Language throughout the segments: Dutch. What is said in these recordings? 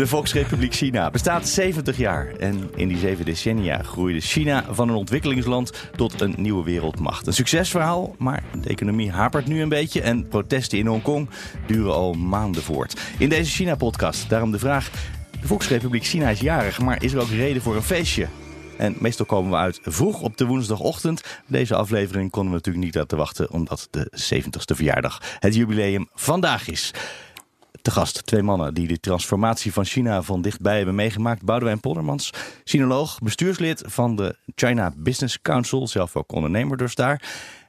De Volksrepubliek China bestaat 70 jaar. En in die zeven decennia groeide China van een ontwikkelingsland tot een nieuwe wereldmacht. Een succesverhaal, maar de economie hapert nu een beetje. En protesten in Hongkong duren al maanden voort. In deze China-podcast daarom de vraag: de Volksrepubliek China is jarig, maar is er ook reden voor een feestje? En meestal komen we uit vroeg op de woensdagochtend. Deze aflevering konden we natuurlijk niet laten wachten, omdat de 70ste verjaardag, het jubileum, vandaag is. Te gast twee mannen die de transformatie van China van dichtbij hebben meegemaakt. Boudewijn Poldermans, sinoloog, bestuurslid van de China Business Council, zelf ook ondernemer dus daar.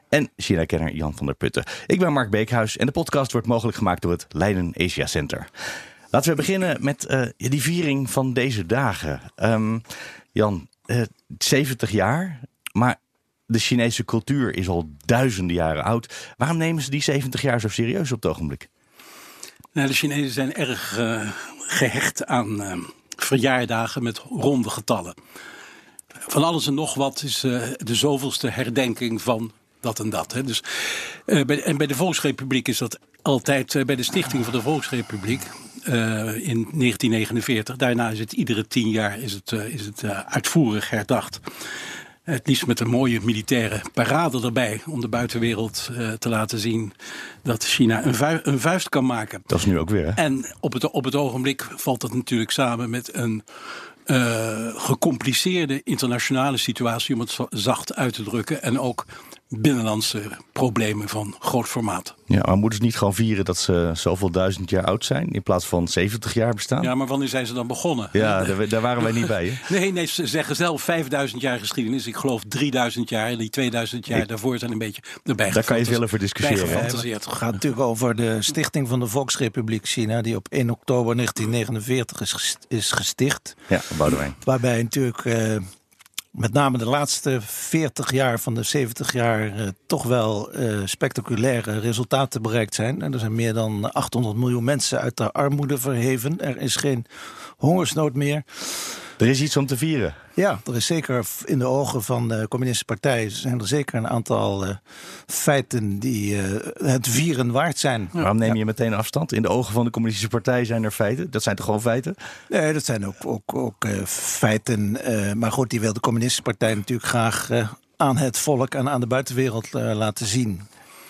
En China-kenner Jan van der Putten. Ik ben Mark Beekhuis en de podcast wordt mogelijk gemaakt door het Leiden Asia Center. Laten we beginnen met uh, die viering van deze dagen. Um, Jan, uh, 70 jaar, maar de Chinese cultuur is al duizenden jaren oud. Waarom nemen ze die 70 jaar zo serieus op het ogenblik? Nou, de Chinezen zijn erg uh, gehecht aan uh, verjaardagen met ronde getallen. Van alles en nog wat is uh, de zoveelste herdenking van dat en dat. Hè. Dus, bij, en bij de Volksrepubliek is dat altijd bij de stichting van de Volksrepubliek. in 1949. Daarna is het iedere tien jaar is het, is het uitvoerig herdacht. Het liefst met een mooie militaire parade erbij. Om de buitenwereld uh, te laten zien dat China een, vu een, vuist kan maken. Dat is nu ook weer. Hè? En op het, op het ogenblik valt dat natuurlijk samen met een uh, gecompliceerde internationale situatie, om het zacht uit te drukken. En ook binnenlandse problemen van groot formaat. Ja, maar moeten ze niet gewoon vieren dat ze zoveel duizend jaar oud zijn in plaats van 70 jaar bestaan? Ja, maar wanneer zijn ze dan begonnen? Ja, daar, daar waren wij niet bij. Hè? nee, nee, ze zeggen zelf 5000 jaar geschiedenis. Ik geloof 3000 jaar en die 2000 jaar Ik, daarvoor zijn een beetje erbij Daar kan je veel over discussiëren. Het gaat natuurlijk over de stichting van de Volksrepubliek China, die op 1 oktober 1949 is, is gesticht. Ja, Boudewijn. Waarbij natuurlijk... Uh, met name de laatste 40 jaar van de 70 jaar uh, toch wel uh, spectaculaire resultaten bereikt zijn. En er zijn meer dan 800 miljoen mensen uit de armoede verheven. Er is geen hongersnood meer. Er is iets om te vieren. Ja, er is zeker in de ogen van de communistische partij zijn er zeker een aantal uh, feiten die uh, het vieren waard zijn. Ja. Waarom neem je meteen afstand? In de ogen van de communistische partij zijn er feiten. Dat zijn toch gewoon feiten? Nee, dat zijn ook, ook, ook uh, feiten. maar goed, die wil de communistische partij natuurlijk graag aan het volk en aan de buitenwereld laten zien.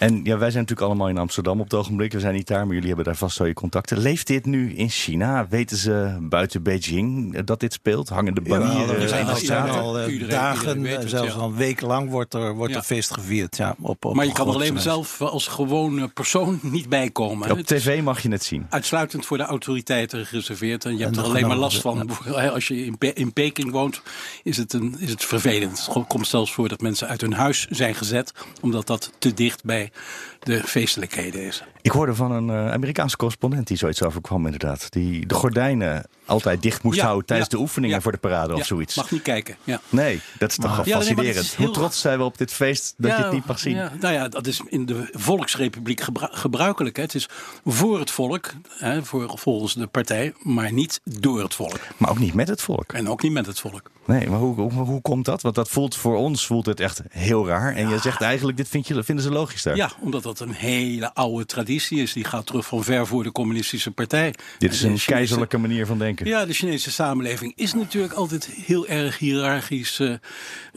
En ja, wij zijn natuurlijk allemaal in Amsterdam op het ogenblik. We zijn niet daar, maar jullie hebben daar vast zo je contacten. Leeft dit nu in China? Weten ze buiten Beijing dat dit speelt? Hangen de banieren ja, er zijn al, zijn al uh, iedereen, dagen, iedereen het, zelfs ja. een week lang wordt er, wordt ja. er feest gevierd. Ja, op, op maar je kan er alleen maar zelf als gewone persoon niet bij komen. Op het tv mag je het zien. Uitsluitend voor de autoriteiten gereserveerd. En je hebt en er alleen maar last van. Als je in, Pe in Peking woont, is het, een, is het vervelend. Het komt zelfs voor dat mensen uit hun huis zijn gezet. Omdat dat te dicht bij de feestelijkheden is. Ik hoorde van een uh, Amerikaanse correspondent die zoiets overkwam inderdaad. Die de gordijnen altijd dicht moest ja, houden tijdens ja, de oefeningen ja, voor de parade of zoiets. Mag niet kijken. Ja. Nee, dat is toch wel fascinerend. Nee, Hoe trots zijn we op dit feest dat je het niet mag zien? nou ja, dat is in de Volksrepubliek gebru gebruikelijk. Hè. Het is voor het volk, hè, voor, volgens de partij, maar niet door het volk. Maar ook niet met het volk. En ook niet met het volk. Nee, maar hoe, hoe, hoe komt dat? Want dat voelt voor ons voelt het echt heel raar. En je zegt eigenlijk, dit vind je, vinden ze logisch daar. Ja, omdat dat een hele oude traditie is. Die gaat terug van ver voor de communistische partij. Dit is een keizerlijke manier van denken. Ja, de Chinese samenleving is natuurlijk altijd heel erg hiërarchisch uh,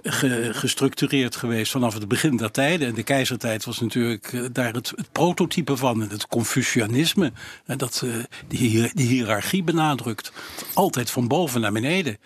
ge, gestructureerd geweest vanaf het begin der tijden. En de keizertijd was natuurlijk uh, daar het, het, prototype van. Het Confucianisme, uh, dat die, die hiërarchie benadrukt. Altijd van boven naar beneden.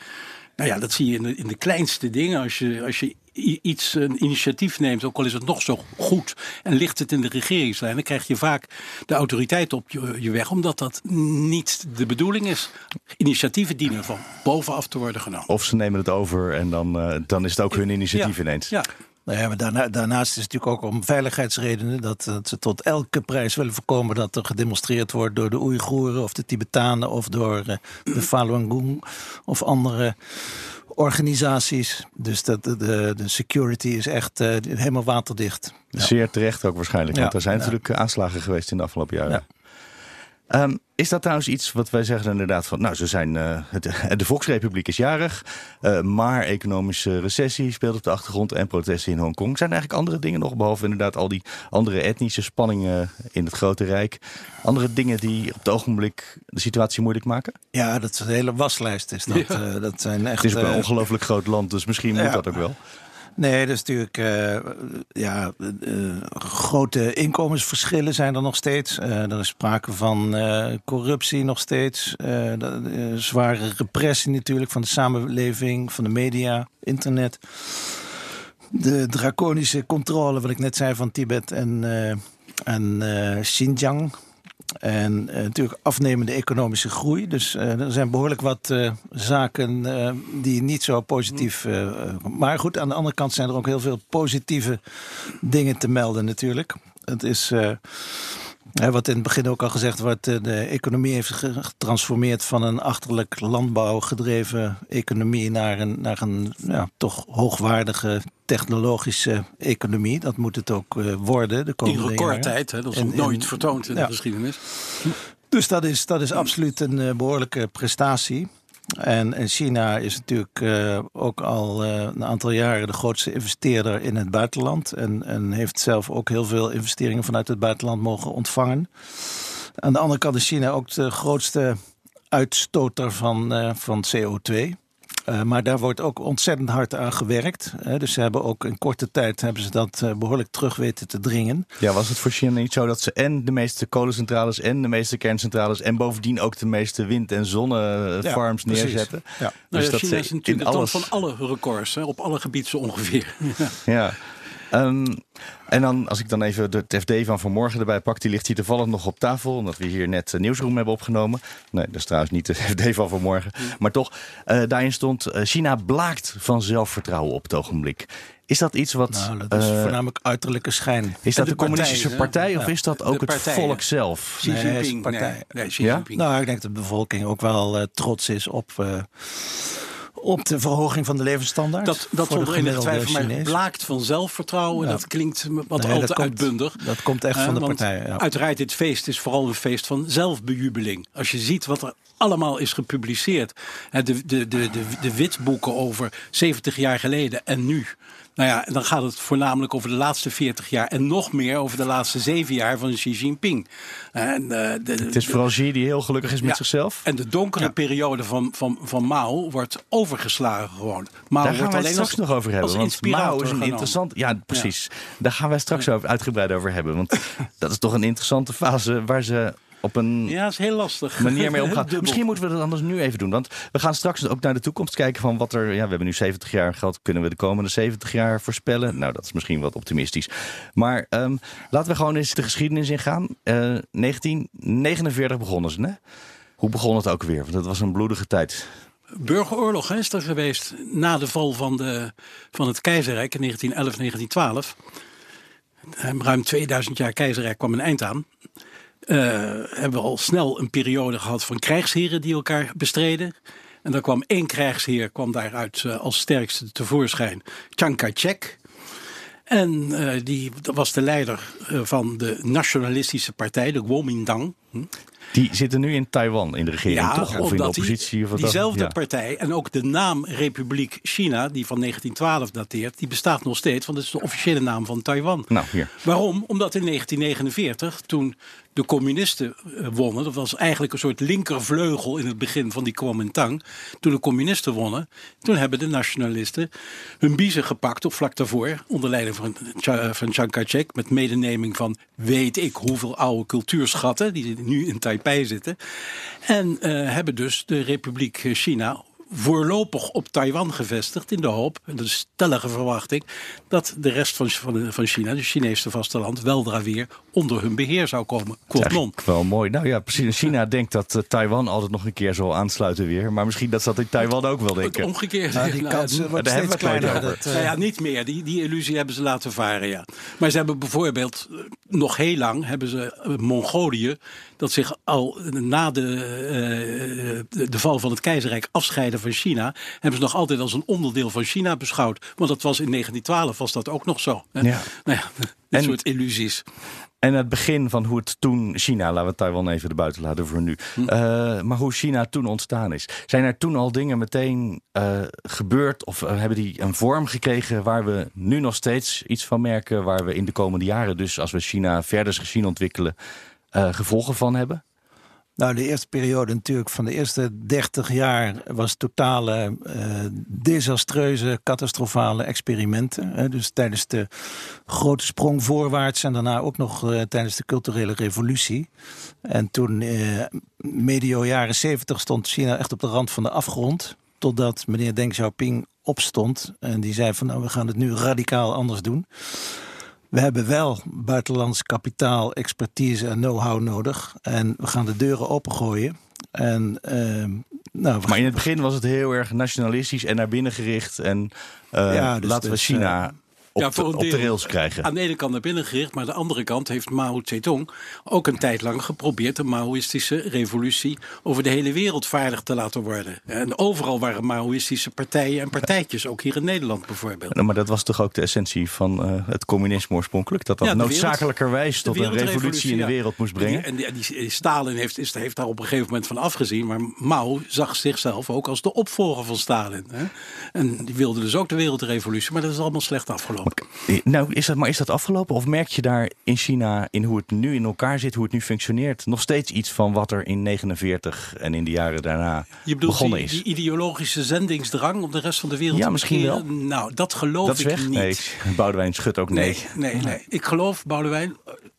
Nou ja, dat zie je in de, in de kleinste dingen. Als je, als je iets, een initiatief neemt, ook al is het nog zo goed, en ligt het in de regeringslijn, dan krijg je vaak de autoriteit op je, je weg, omdat dat niet de bedoeling is. Initiatieven dienen van bovenaf te worden genomen. Of ze nemen het over en dan, uh, dan is het ook hun initiatief ja, ineens. Ja. Nou ja, maar daarna, daarnaast is het natuurlijk ook om veiligheidsredenen dat, dat, ze tot elke prijs willen voorkomen dat er gedemonstreerd wordt door de Oeigoeren of de Tibetanen of door uh, de Falun Gong of andere organisaties. Dus dat, de, de, de security is echt uh, helemaal waterdicht. Zeer terecht ook waarschijnlijk. Want er zijn natuurlijk aanslagen geweest in de afgelopen jaren. Ehm, is dat trouwens iets wat wij zeggen inderdaad van... Nou, ze zijn, het, de Volksrepubliek is jarig, eh, maar economische recessie speelt op de achtergrond en protesten in Hongkong. Zijn er eigenlijk andere dingen nog, behalve inderdaad al die andere etnische spanningen in het grote rijk? Andere dingen die op het ogenblik de situatie moeilijk maken? Ja, dat is een hele waslijst. Is dat, Ja. Eh, dat zijn echt. Het is ook een ongelooflijk groot land, dus misschien moet ja. dat ook wel. Nee, dat is natuurlijk. eh, ja, eh, grote inkomensverschillen zijn er nog steeds. Eh, er is sprake van corruptie nog steeds. Zware repressie natuurlijk van de samenleving, van de media, internet. De draconische controle, wat ik net zei, van Tibet en, en Xinjiang. En eh, natuurlijk afnemende economische groei. Dus eh, er zijn behoorlijk wat eh, zaken die niet zo positief. eh, maar goed, aan de andere kant zijn er ook heel veel positieve dingen te melden natuurlijk. Het is. wat in het begin ook al gezegd wordt, de economie heeft ge- getransformeerd van een achterlijk landbouwgedreven economie naar een, naar een ja, toch hoogwaardige technologische economie. Dat moet het ook eh, worden de In komende jaren. recordtijd, hè, dat is En- nog nooit en- vertoond in ja. de geschiedenis. Dus dat is, dat is absoluut een eh, behoorlijke prestatie. En, en China is natuurlijk eh, ook al een aantal jaren de grootste investeerder in het buitenland. En, en heeft zelf ook heel veel investeringen vanuit het buitenland mogen ontvangen. Aan de andere kant is China ook de grootste uitstoter van, van CO2. Eh, maar daar wordt ook ontzettend hard aan gewerkt. hè. dus ze hebben ook in korte tijd hebben ze dat eh, behoorlijk terug weten te dringen. Ja, was het voor China niet zo dat ze en de meeste kolencentrales en de meeste kerncentrales en bovendien ook de meeste wind- en zonnefarms Ja, precies. neerzetten? Ja. Nou Dus ja, dat China ze is in natuurlijk het land alles- van alle records, hè, op alle gebieden zo ongeveer. Ja. Ehm, en dan, als ik dan even de het FD van vanmorgen erbij pak, die ligt hier toevallig nog op tafel, omdat we hier net een nieuwsroom hebben opgenomen. Nee, dat is trouwens niet de FD van vanmorgen. Maar toch, eh, daarin stond, eh, China blaakt van zelfvertrouwen op het ogenblik. Is dat iets wat... Nou, dat is eh, voornamelijk uiterlijke schijn. is dat de de communistische partij, of Ja. is dat ook het volk ja. zelf? Xi Nee, Jinping. een partij. Nee, nee, Xi Ja? Jinping. Nou, ik denk dat de bevolking ook wel eh, trots is op, eh, op de verhoging van de levensstandaard. dat dat zonder enige twijfel, maar blaakt van zelfvertrouwen. Ja. Dat klinkt wat Nee, al te uitbundig. Dat komt echt van de partij. Ja. Uiteraard, dit feest is vooral een feest van zelfbejubeling. Als je ziet wat er allemaal is gepubliceerd. De, de, de, de witboeken over 70 jaar geleden en nu. Nou ja, dan gaat het voornamelijk over de laatste 40 jaar. En nog meer over de laatste 7 jaar van Xi Jinping. En, eh, de, Het is vooral Xi die heel gelukkig is met Ja. zichzelf. En de donkere periode van, van, van Mao wordt overgeslagen gewoon. Mao Daar gaan wordt het alleen straks als, nog over hebben. Want Mao is een interessant. Ja, precies. Daar gaan wij straks over uitgebreid over hebben. Want dat is toch een interessante fase waar ze op een Ja, is heel lastig. manier mee omgaan. Misschien moeten we dat anders nu even doen. Want we gaan straks ook naar de toekomst kijken van wat er. Ja, we hebben nu 70 jaar gehad. Kunnen we de komende 70 jaar voorspellen? Nou, dat is misschien wat optimistisch. Maar ehm, laten we gewoon eens de geschiedenis ingaan. Eh 1949 begonnen ze, hè? Hoe begon het ook weer? Want dat was een bloedige tijd. Burgeroorlog is er geweest na de val van, de, van het keizerrijk in 1911, 1912. Eh, Ruim 2000 jaar keizerrijk kwam een eind aan. Eh, hebben we al snel een periode gehad van krijgsheren die elkaar bestreden. En dan kwam één krijgsheer kwam daaruit eh, als sterkste tevoorschijn. Chiang Kai-shek. En eh, die was de leider van de nationalistische partij, de Kuomintang. Hm? Die zitten nu in Taiwan in de regering, toch? Of in de die- oppositie? dan? diezelfde Ja. partij en ook de naam Republiek China, die van 1912 dateert, die bestaat nog steeds, want dat is de officiële naam van Taiwan. Nou, hier. Waarom? Omdat in 1949, toen de communisten eh, wonnen, dat was eigenlijk een soort linkervleugel in het begin van die Kuomintang. Toen de communisten wonnen, toen hebben de nationalisten hun biezen gepakt, of vlak daarvoor, onder leiding van, van Chiang Kai-shek, met medeneming van weet ik hoeveel oude cultuurschatten, die nu in Taipei zitten. En eh, hebben dus de Republiek China voorlopig op Taiwan gevestigd in de hoop, en dat is stellige verwachting, dat de rest van, van, de- van China, het Chinese vasteland, weldra weer onder hun beheer zou komen. Eigenlijk wel mooi. Nou ja, precies. China denkt dat eh, Taiwan altijd nog een keer zal aansluiten weer. Maar misschien dat ze dat in Taiwan ook wel Het denken. Nou, die Nou, kans het- wordt steeds we het nooit kleiner. Dat, eh, Nou ja, niet meer. Die, die illusie hebben ze laten varen, ja. Maar ze hebben bijvoorbeeld, eh, nog heel lang, hebben ze eh, Mongolië, dat zich al na de, eh, de, de val van het keizerrijk afscheiden van China, hebben ze nog altijd als een onderdeel van China beschouwd. Want dat was in 1912 was dat ook nog zo. Hè? Ja. Nou ja, dit En- soort illusies. En het begin van hoe het toen China, laten we Taiwan even erbuiten laten voor nu. eh, maar hoe China toen ontstaan is. Zijn er toen al dingen meteen eh, gebeurd of hebben die een vorm gekregen waar we nu nog steeds iets van merken, waar we in de komende jaren, dus als we China verder zien ontwikkelen, eh, gevolgen van hebben? Nou, de eerste periode natuurlijk van de eerste 30 jaar was totale eh, desastreuze, catastrofale experimenten. Hè. Dus tijdens de grote sprong voorwaarts en daarna ook nog eh, tijdens de culturele revolutie. En toen, eh, medio jaren 70, stond China echt op de rand van de afgrond. Totdat meneer Deng Xiaoping opstond en die zei van nou, we gaan het nu radicaal anders doen. We hebben wel buitenlands kapitaal, expertise en know-how nodig. En we gaan de deuren opengooien. En, ehm, nou, Maar in het begin was het heel erg nationalistisch en naar binnen gericht. En eh, Ja, dus- laten we dus, China op, Ja, de, op de rails krijgen. Aan de ene kant naar binnen gericht, maar aan de andere kant heeft Mao Zedong ook een tijd lang geprobeerd de Maoïstische revolutie over de hele wereld vaardig te laten worden. En overal waren Maoïstische partijen en partijtjes, ook hier in Nederland bijvoorbeeld. Nou, maar dat was toch ook de essentie van eh, het communisme oorspronkelijk? Dat dat Ja, noodzakelijkerwijs tot een revolutie in de ja. wereld moest brengen. En die, en die, die Stalin heeft, is, heeft daar op een gegeven moment van afgezien. Maar Mao zag zichzelf ook als de opvolger van Stalin. Hè? En die wilde dus ook de wereldrevolutie. Maar dat is allemaal slecht afgelopen. Nou, is dat, maar is dat afgelopen? Of merk je daar in China, in hoe het nu in elkaar zit, hoe het nu functioneert, nog steeds iets van wat er in 49 en in de jaren daarna Je bedoelt begonnen die, is? die ideologische zendingsdrang om de rest van de wereld Ja, te misschien bekeren? Nou, dat geloof dat is ik weg? niet. Nee, Boudewijn schudt ook nee. nee, nee, nee. Ik geloof, Boudewijn,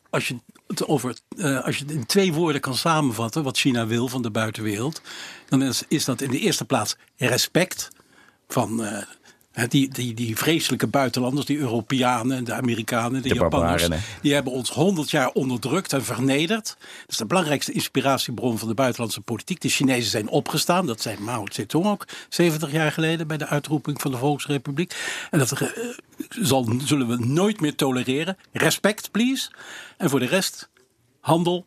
als je het over, eh, als je het in twee woorden kan samenvatten wat China wil van de buitenwereld, dan is, is dat in de eerste plaats respect van eh, die, die, die vreselijke buitenlanders, die Europeanen, de Amerikanen, de, De Japanners, die hebben ons honderd jaar onderdrukt en vernederd. Dat is de belangrijkste inspiratiebron van de buitenlandse politiek. De Chinezen zijn opgestaan, dat zei Mao Zedong ook 70 jaar geleden bij de uitroeping van de Volksrepubliek. En dat eh, zal, zullen we nooit meer tolereren. Respect, please. En voor de rest, handel,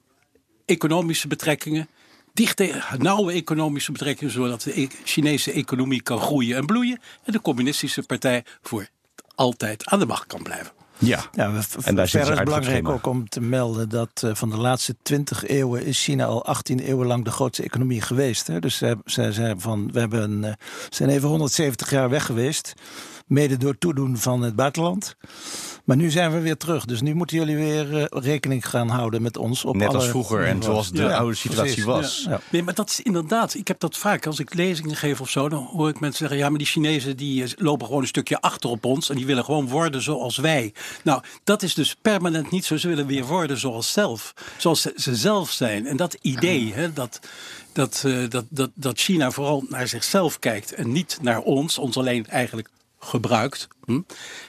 economische betrekkingen. Dichte, nauwe economische betrekkingen, zodat de e- Chinese economie kan groeien en bloeien. En de communistische partij voor altijd aan de macht kan blijven. Ja. Ja, En daar verder is op belangrijk ook om te melden dat eh, van de laatste 20 eeuwen is China al 18 eeuwen lang de grootste economie geweest. Hè? Dus ze, ze, ze, van, we hebben, eh, zijn even 170 jaar weg geweest, mede door toedoen van het buitenland. Maar nu zijn we weer terug. Dus nu moeten jullie weer eh, rekening gaan houden met ons. Op Net als vroeger en zoals de Ja, oude situatie precies. was. Ja. Nee, maar dat is inderdaad. Ik heb dat vaak. Als ik lezingen geef of zo, dan hoor ik mensen zeggen: ja, maar die Chinezen die eh, lopen gewoon een stukje achter op ons en die willen gewoon worden zoals wij. Nou, dat is dus permanent niet zo. Ze willen weer worden zoals zelf, zoals ze, ze zelf zijn. En dat idee, hè, dat. Dat, eh, dat, dat, dat China vooral naar zichzelf kijkt en niet naar ons, ons alleen eigenlijk gebruikt. Hm?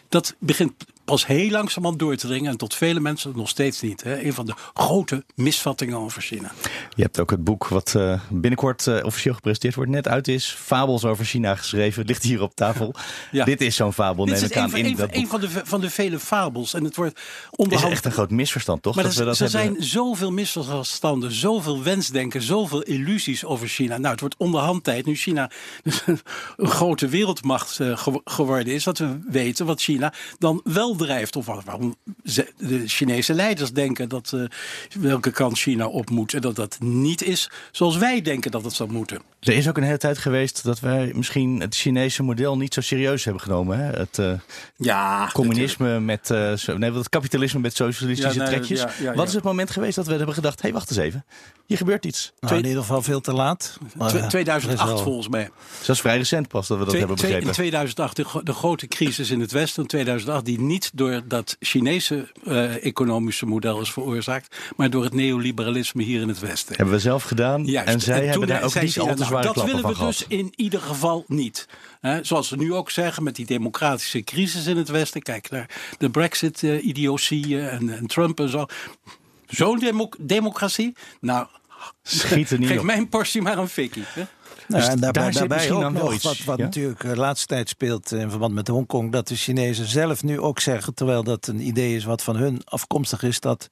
Dat begint pas heel langzamerhand door te dringen en tot vele mensen nog steeds niet. Hè? Een van de grote misvattingen over China. Je hebt ook het boek wat eh, binnenkort eh, officieel gepresenteerd wordt, net uit is. Fabels over China geschreven, ligt hier op tafel. Ja. Dit is zo'n fabel, Dit neem is ik aan, van, in een, dat van- een boek. van, de, van de vele fabels. En het wordt is onderhand. echt een groot misverstand, toch? maar dat er, we dat er hebben... zijn zoveel misverstanden, zoveel wensdenken, zoveel illusies over China. Nou, het wordt onderhand tijd, nu China een grote wereldmacht eh, gew- geworden is, dat we weten wat China dan wel drijft. Of waarom de Chinese leiders denken dat eh, welke kant China op moet. En dat dat niet is zoals wij denken dat het zou moeten. Er is ook een hele tijd geweest dat wij misschien het Chinese model niet zo serieus hebben genomen. Hè? Het eh, Ja, communisme met, eh, nee, het kapitalisme met socialistische Ja, nee, trekjes. ja, ja, Wat ja. is het moment geweest dat we hebben gedacht, hé, hey, wacht eens even. Hier gebeurt iets. Nou, in ieder geval veel te laat. Maar, Twe- eh, 2008 er is wel- volgens mij. Dat is vrij recent pas dat we dat Twee- hebben begrepen. in 2008, de, de grote crisis in het Westen, in 2008, die niet door dat Chinese eh, economische model is veroorzaakt, maar door het neoliberalisme hier in het Westen. Hebben we zelf gedaan. Juist. En zij hebben daar ook niet al te nou, zware Dat willen we dus in ieder geval niet. Zoals ze nu ook zeggen met die democratische crisis in het Westen. Kijk naar de Brexit-idiotie en, en Trump en zo. Zo'n demo- democratie? Nou, Schiet er niet geef op. mijn portie maar een fikkie. Hè? Nou, Dus en daarbij, daar zit daarbij misschien ook nog iets, wat, wat ja? natuurlijk de laatste tijd speelt in verband met Hongkong, dat de Chinezen zelf nu ook zeggen, terwijl dat een idee is wat van hun afkomstig is, dat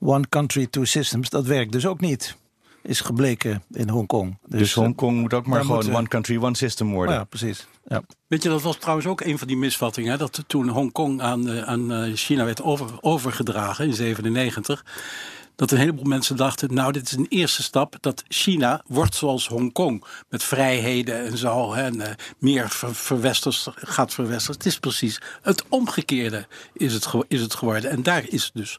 one country, two systems, dat werkt dus ook niet. is gebleken in Hongkong. Dus, dus Hongkong moet ook maar gewoon one country, one system worden. Ja, precies. Ja. Weet je, dat was trouwens ook een van die misvattingen. Dat toen Hongkong aan, aan China werd over, overgedragen in 1997 dat een heleboel mensen dachten, nou dit is een eerste stap, dat China wordt zoals Hongkong, met vrijheden en zo, en uh, meer verwesters, gaat verwesters. Het is precies het omgekeerde is het, is het geworden. En daar is dus,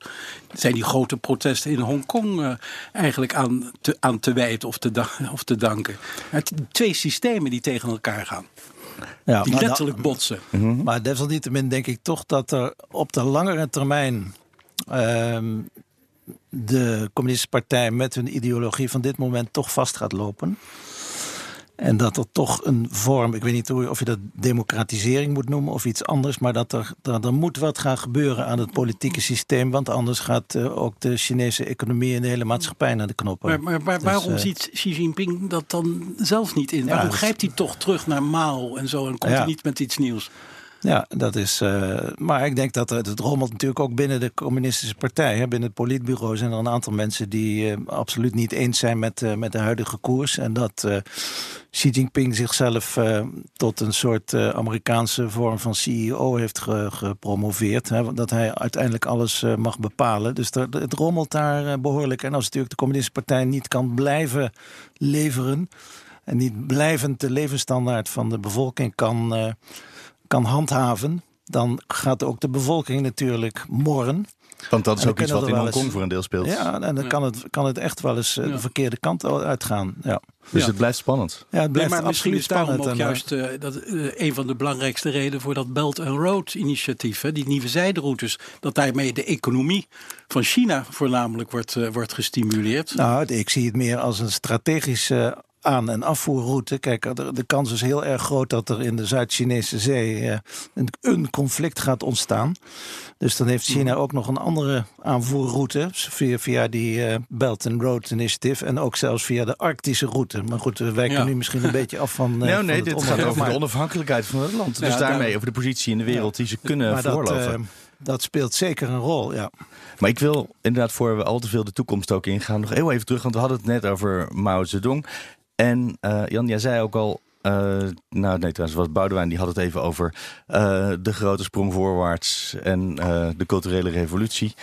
zijn die grote protesten in Hongkong uh, eigenlijk aan te, aan te wijten of te, of te danken. Het, twee systemen die tegen elkaar gaan. Ja, die letterlijk botsen. Mhm. Maar desalniettemin denk ik toch dat er op de langere termijn ehm, de Communistische Partij met hun ideologie van dit moment toch vast gaat lopen. En dat er toch een vorm, ik weet niet of je dat democratisering moet noemen of iets anders, maar dat er, dat er moet wat gaan gebeuren aan het politieke systeem, want anders gaat uh, ook de Chinese economie en de hele maatschappij naar de knoppen. Maar, maar, maar dus, waarom uh, ziet Xi Jinping dat dan zelf niet in? waarom grijpt hij toch terug naar Mao en zo en komt ja. hij niet met iets nieuws? Ja, dat is. Uh, maar ik denk dat het, rommelt natuurlijk ook binnen de communistische partij. Hè. Binnen het politbureau zijn er een aantal mensen die uh, absoluut niet eens zijn met, uh, met de huidige koers. En dat Xi Jinping zichzelf tot een soort Amerikaanse vorm van CEO heeft ge, gepromoveerd. Hè. Dat hij uiteindelijk alles mag bepalen. Dus het rommelt daar behoorlijk. En als natuurlijk de communistische partij niet kan blijven leveren. En niet blijvend de levensstandaard van de bevolking kan kan handhaven, dan gaat ook de bevolking natuurlijk morren. Want dat is ook iets wat in Hongkong voor een deel speelt. Ja, en dan kan het, kan het echt wel eens eh, de verkeerde kant uitgaan. Ja. Dus het blijft spannend. Ja, het blijft nee, maar misschien is daarom ook juist uh, dat, uh, een van de belangrijkste redenen voor dat Belt and Road initiatief, hè, die nieuwe zijderoutes, dat daarmee de economie van China voornamelijk wordt, uh, wordt gestimuleerd. Nou, ik zie het meer als een strategische aan- en afvoerroute. Kijk, de, de, kans is heel erg groot dat er in de Zuid-Chinese zee eh, een, conflict gaat ontstaan. Dus dan heeft China ook nog een andere aanvoerroute via, via die uh, Belt and Road Initiative en ook zelfs via de Arctische route. Maar goed, we wijken nu misschien een beetje af van. Uh, nou, nee, dit gaat over de onafhankelijkheid van het land. dus daarmee over de positie in de wereld die ze kunnen voorlopen. Dat, dat speelt zeker een rol, ja. Maar ik wil inderdaad, voor we al te veel de toekomst ook ingaan, nog heel even terug. Want we hadden het net over Mao Zedong. En uh, Jan, jij zei ook al, uh, nou nee, trouwens was Boudewijn, die had het even over uh, de grote sprong voorwaarts en de culturele revolutie.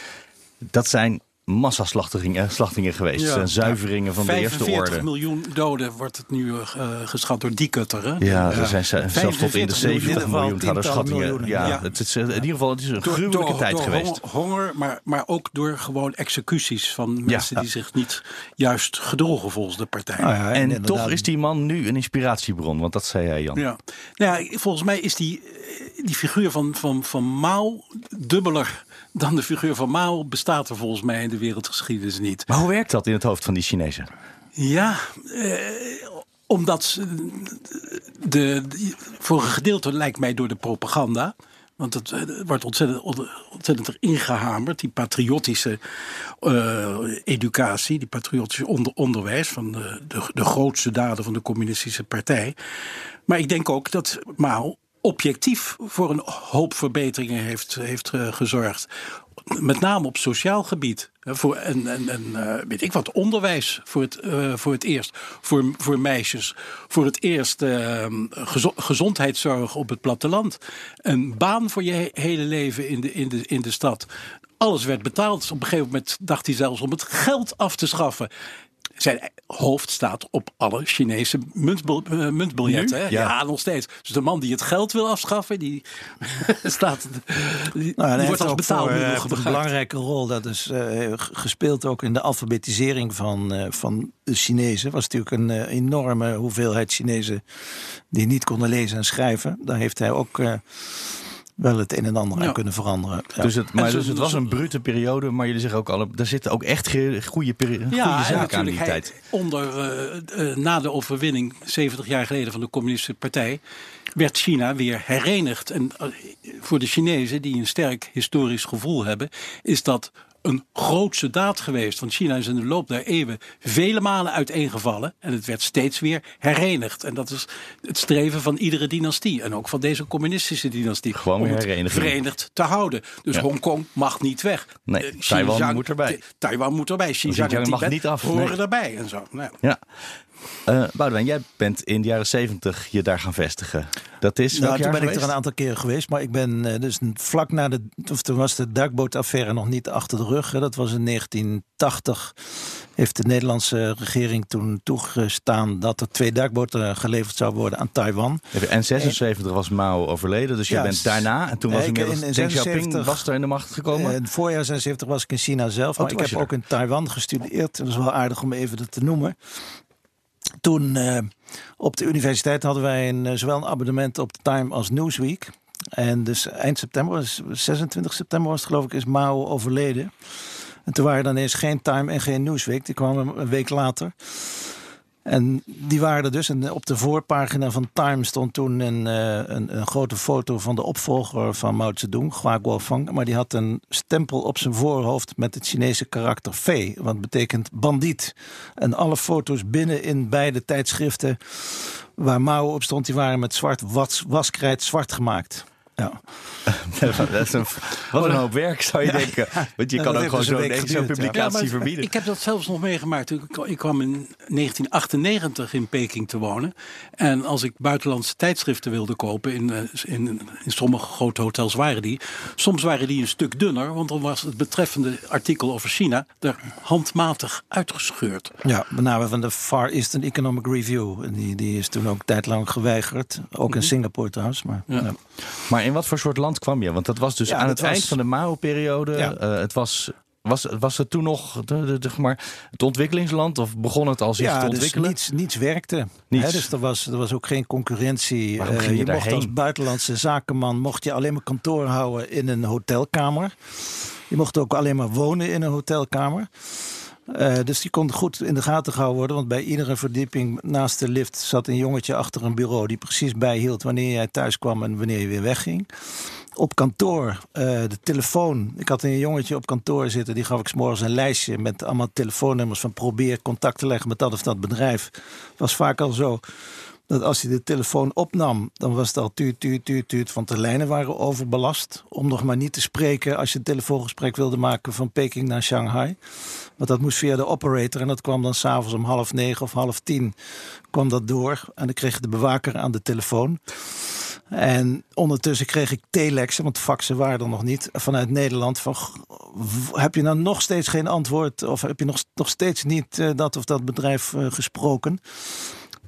Dat zijn massaslachtingen slachtingen geweest. Ja, zuiveringen van de eerste orde. 45 miljoen doden wordt het nu uh, geschat door die kutter. Hè? Ja, er zijn zelfs tot in de 70 miljoen er schattingen. Ja, ja. Het is, in ieder geval het is een door, gruwelijke door, tijd door geweest. Honger, maar, maar ook door gewoon executies van mensen die zich niet juist gedroegen volgens de partij. Nou en, en toch is die man nu een inspiratiebron, want dat zei jij Jan. Ja, nou ja volgens mij is die, die figuur van, van, van Mao dubbeler dan de figuur van Mao bestaat er volgens mij in de wereldgeschiedenis niet. Maar hoe werkt dat in het hoofd van die Chinezen? Ja, eh, omdat de, voor een gedeelte lijkt mij door de propaganda. Want het, wordt ontzettend, ontzettend erin gehamerd, die patriotische uh, educatie, die patriotische onder, onderwijs van de, de, de grootste daden van de communistische partij. Maar ik denk ook dat Mao objectief voor een hoop verbeteringen heeft, heeft uh, gezorgd. Met name op sociaal gebied. Voor, en uh, weet ik wat, onderwijs voor het, uh, voor het eerst. Voor, voor meisjes. Voor het eerst gezo gezondheidszorg op het platteland. Een baan voor je he hele leven in de, in, de, in de stad. Alles werd betaald. Op een gegeven moment dacht hij zelfs om het geld af te schaffen. Zijn hoofd staat op alle Chinese muntbil, uh, muntbiljetten. Ja. ja. nog steeds. Dus de man die het geld wil afschaffen, die staat. Die, nou, die wordt als betaalmiddel uh, Een belangrijke rol. Dat is uh, gespeeld ook in de alfabetisering van, uh, van de Chinezen. was natuurlijk een enorme hoeveelheid Chinezen die niet konden lezen en schrijven. Daar heeft hij ook wel het een en ander aan kunnen veranderen. Ja. Dus, het, maar dus het was een brute periode, maar jullie zeggen ook al, daar zitten ook echt goede, goede ja, zaken aan die hij, tijd. Onder, uh, uh, na de overwinning, 70 jaar geleden van de Communistische Partij, werd China weer herenigd. En uh, voor de Chinezen, die een sterk historisch gevoel hebben, is dat een grootse daad geweest. Want China is in de loop der eeuwen vele malen uiteengevallen. En het werd steeds weer herenigd. En dat is het streven van iedere dynastie. En ook van deze communistische dynastie. Gewoon om het verenigd te houden. Dus Ja. Hongkong mag niet weg. Nee, Eh, Taiwan moet erbij. Taiwan moet erbij. Xinjiang, en mag Tibet niet af, horen nee. erbij. En zo. Nou, Ja. Eh Boudewijn, jij bent in de jaren zeventig je daar gaan vestigen. Dat is Nou, toen ben ik er een aantal keren geweest, maar ik ben eh, dus vlak na de, of toen was de duikbootaffaire nog niet achter de rug. Hè. Dat was in 1980. Heeft de Nederlandse regering toen toegestaan dat er twee duikboten geleverd zouden worden aan Taiwan. Even, En 76 was Mao overleden, dus je Ja, bent daarna. En toen was Nee, ik- inmiddels in- in Deng Xiaoping 76 was er in de macht gekomen. Eh, In het voorjaar 76 was ik in China zelf, maar toen ik heb ook in Taiwan gestudeerd. Dat is wel aardig om even dat te noemen. Toen eh, op de universiteit hadden wij een, eh, zowel een abonnement op Time als Newsweek. En dus eind september, dus 26 september was het geloof ik, is Mao overleden. En toen waren er dan eens geen Time en geen Newsweek. Die kwamen een week later. En die waren er dus. En op de voorpagina van Time stond toen een, eh, een, grote foto van de opvolger van Mao Zedong, Hua Guofang. Maar die had een stempel op zijn voorhoofd met het Chinese karakter V. Wat betekent bandiet. En alle foto's binnen in beide tijdschriften waar Mao op stond, die waren met zwart was, waskrijt zwart gemaakt. Ja. Dat is een, wat een hoop werk, zou je denken. Want je Ja, kan ook gewoon dus een zo'n ja. publicatie maar verbieden. Ik heb dat zelfs nog meegemaakt. Ik, ik kwam in 1998 in Peking te wonen. En als ik buitenlandse tijdschriften wilde kopen, in, eh, in, in sommige grote hotels waren die. Soms waren die een stuk dunner, want dan was het betreffende artikel over China er handmatig uitgescheurd. Ja, met name van de Far Eastern Economic Review. En die, die is toen ook tijdlang geweigerd. Ook in Singapore trouwens. Maar, Ja. ja. Maar in wat voor soort land kwam je? Want dat was dus Ja, aan het eind van de Mao-periode. Ja. Eh, het was, was, was het toen nog de, de, maar, het ontwikkelingsland? Of begon het al zich te Ja, dus ontwikkelen? niets, niets werkte. Niets. Hè, dus er was, er was ook geen concurrentie. Waarom Eh, ging je je mocht als buitenlandse zakenman mocht je alleen maar kantoor houden in een hotelkamer. Je mocht ook alleen maar wonen in een hotelkamer. Eh, dus die kon goed in de gaten gehouden worden. Want bij iedere verdieping naast de lift zat een jongetje achter een bureau. die precies bijhield wanneer jij thuis kwam en wanneer je weer wegging. Op kantoor, eh, de telefoon. Ik had een jongetje op kantoor zitten. Die gaf ik 's morgens een lijstje met allemaal telefoonnummers. van probeer contact te leggen met dat of dat bedrijf. Was vaak al zo dat als hij de telefoon opnam, dan was het al tuut, tuut, tuut, tuut, want de lijnen waren overbelast. Om nog maar niet te spreken als je een telefoongesprek wilde maken van Peking naar Shanghai. Want dat moest via de operator en dat kwam dan s'avonds om half negen of half tien kwam dat door. En dan kreeg je de bewaker aan de telefoon. En ondertussen kreeg ik telexen, want faxen waren er nog niet, vanuit Nederland. Van, "G- w- heb je nou nog steeds geen antwoord? Of heb je nog, nog steeds niet eh, dat of dat bedrijf eh, gesproken?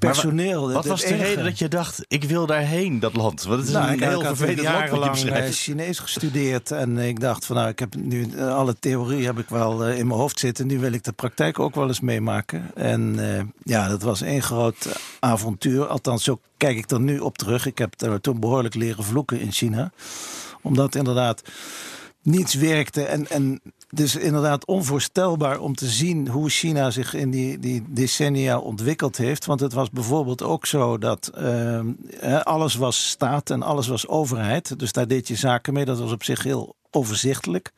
Personeel. Wat het was de enige- reden dat je dacht, ik wil daarheen, dat land? Want het is nou, een ik, heel ik vervelend land wat je jarenlang eh, beschrijft. Chinees gestudeerd. En ik dacht van nou, ik heb nu eh, alle theorie heb ik wel eh, in mijn hoofd zitten. Nu wil ik de praktijk ook wel eens meemaken. En eh, ja, dat was één groot avontuur. Althans, zo kijk ik er nu op terug. Ik heb er toen behoorlijk leren vloeken in China. Omdat inderdaad niets werkte. En, en dus inderdaad onvoorstelbaar om te zien hoe China zich in die, die decennia ontwikkeld heeft. Want het was bijvoorbeeld ook zo dat ehm, hè, alles was staat en alles was overheid. Dus daar deed je zaken mee. Dat was op zich heel overzichtelijk.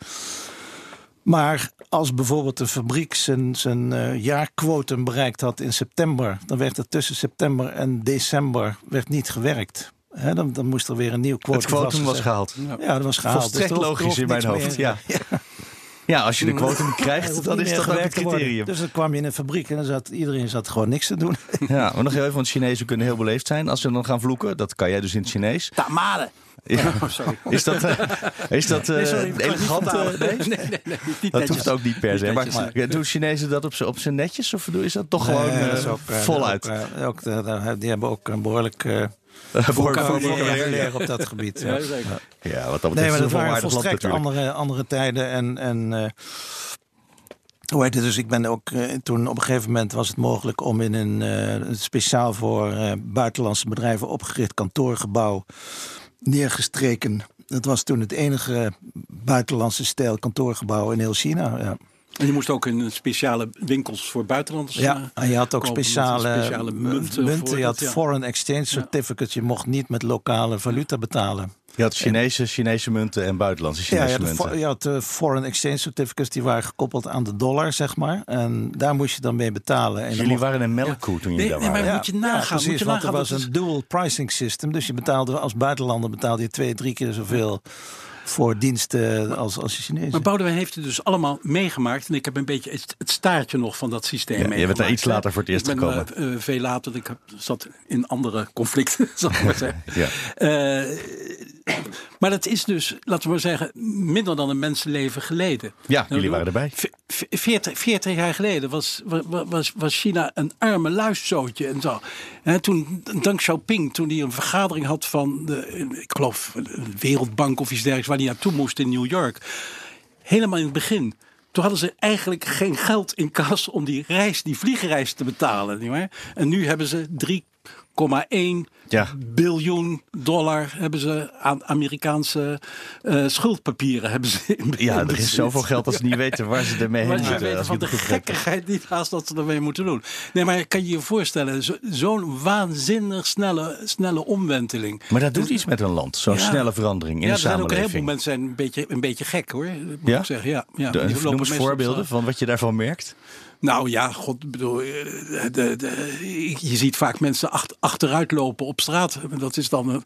Maar als bijvoorbeeld een fabriek zijn, zijn eh, jaarquotum bereikt had in september, dan werd er tussen september en december werd niet gewerkt. Hè, dan, dan moest er weer een nieuw quotum Het quotum was gehaald. Ja, dat was gehaald. Volstrekt Dus logisch in mijn hoofd. meer- Ja. ja, als je de quotum Er krijgt, dan is dat ook het criterium. Dus dan kwam je in een fabriek en dan zat iedereen zat gewoon niks te doen. Ja, maar nog heel even, want Chinezen kunnen heel beleefd zijn. Als ze dan gaan vloeken, dat kan jij dus in het Chinees. Tamade! Ja. Oh, sorry. Is dat, eh, is dat eh, Nee, sorry, niet elegant? eh, nee? Nee, nee, niet Dat hoeft ook niet per se. Niet Maar, doen Chinezen dat op z'n op netjes? Of is dat toch gewoon eh, dat ook, eh, voluit? Ook, eh, eh, die hebben ook een behoorlijk uh, Voor- voor- vocabulaire op dat gebied. Ja. Ja, zeker. Ja, wat dat betreft Nee, maar is dat waren land volstrekt natuurlijk. andere, andere tijden. En, en eh, hoe heet het? Dus ik ben ook eh, toen op een gegeven moment was het mogelijk om in een eh, speciaal voor eh, buitenlandse bedrijven opgericht kantoorgebouw neergestreken. Dat was toen het enige buitenlandse stijl kantoorgebouw in heel China. Ja. En je moest ook in speciale winkels voor buitenlanders. Ja, eh, en je had ook kopen speciale, speciale munten. je had ja. foreign exchange certificates. Je mocht niet met lokale valuta betalen. Je had Chinese, Chinese munten en buitenlandse Ja, Chinese je had, munten. fo- je had eh, foreign exchange certificates die waren gekoppeld aan de dollar, zeg maar. En daar moest je dan mee betalen. En dan Jullie mocht- waren een melkkoe toen jullie Nee, daar nee, waren. maar moet je nagaan, moet precies, je want er nagaan, was dat een is- dual pricing system. Dus je betaalde als buitenlander betaalde je twee, drie keer zoveel voor diensten als, als je Chinees. Maar Boudewijn heeft het dus allemaal meegemaakt. En ik heb een beetje het, het staartje nog van dat systeem Ja, je bent daar iets later voor het eerst ik ben, gekomen. eh, eh, veel later, ik heb, zat in andere conflicten, zal ik maar zeggen. Ja. Eh, maar dat is dus, laten we maar zeggen, minder dan een mensenleven geleden. Ja, jullie waren erbij. V- v- 40, 40 jaar geleden was, wa- was, was China een arme luiszootje en zo. Hè, toen Deng Xiaoping, toen hij een vergadering had van de, ik geloof, een Wereldbank of iets dergelijks, waar hij naartoe moest in New York. Helemaal in het begin. Toen hadden ze eigenlijk geen geld in kas om die reis, die vliegreis te betalen. Nietwaar? En nu hebben ze 3,1 Ja. biljoen dollar hebben ze aan Amerikaanse eh, schuldpapieren hebben ze in Ja, er is zoveel geld dat ze niet weten waar ze ermee heen moeten. als van de gekkigheid niet haast dat ze ermee moeten doen. Nee, maar kan je je voorstellen, zo- zo'n waanzinnig snelle, snelle omwenteling. Maar dat doet iets met een land, zo'n Ja. snelle verandering in ja, de er zijn ook een heleboel samenleving. mensen zijn een beetje, een beetje gek hoor. Moet Ja? ik zeggen. Ja, ja, De- noem eens voorbeelden van wat je daarvan merkt. Nou ja, god, bedoel, eh, de, de, je ziet vaak mensen acht- achteruit lopen op straat. Dat is dan, eh,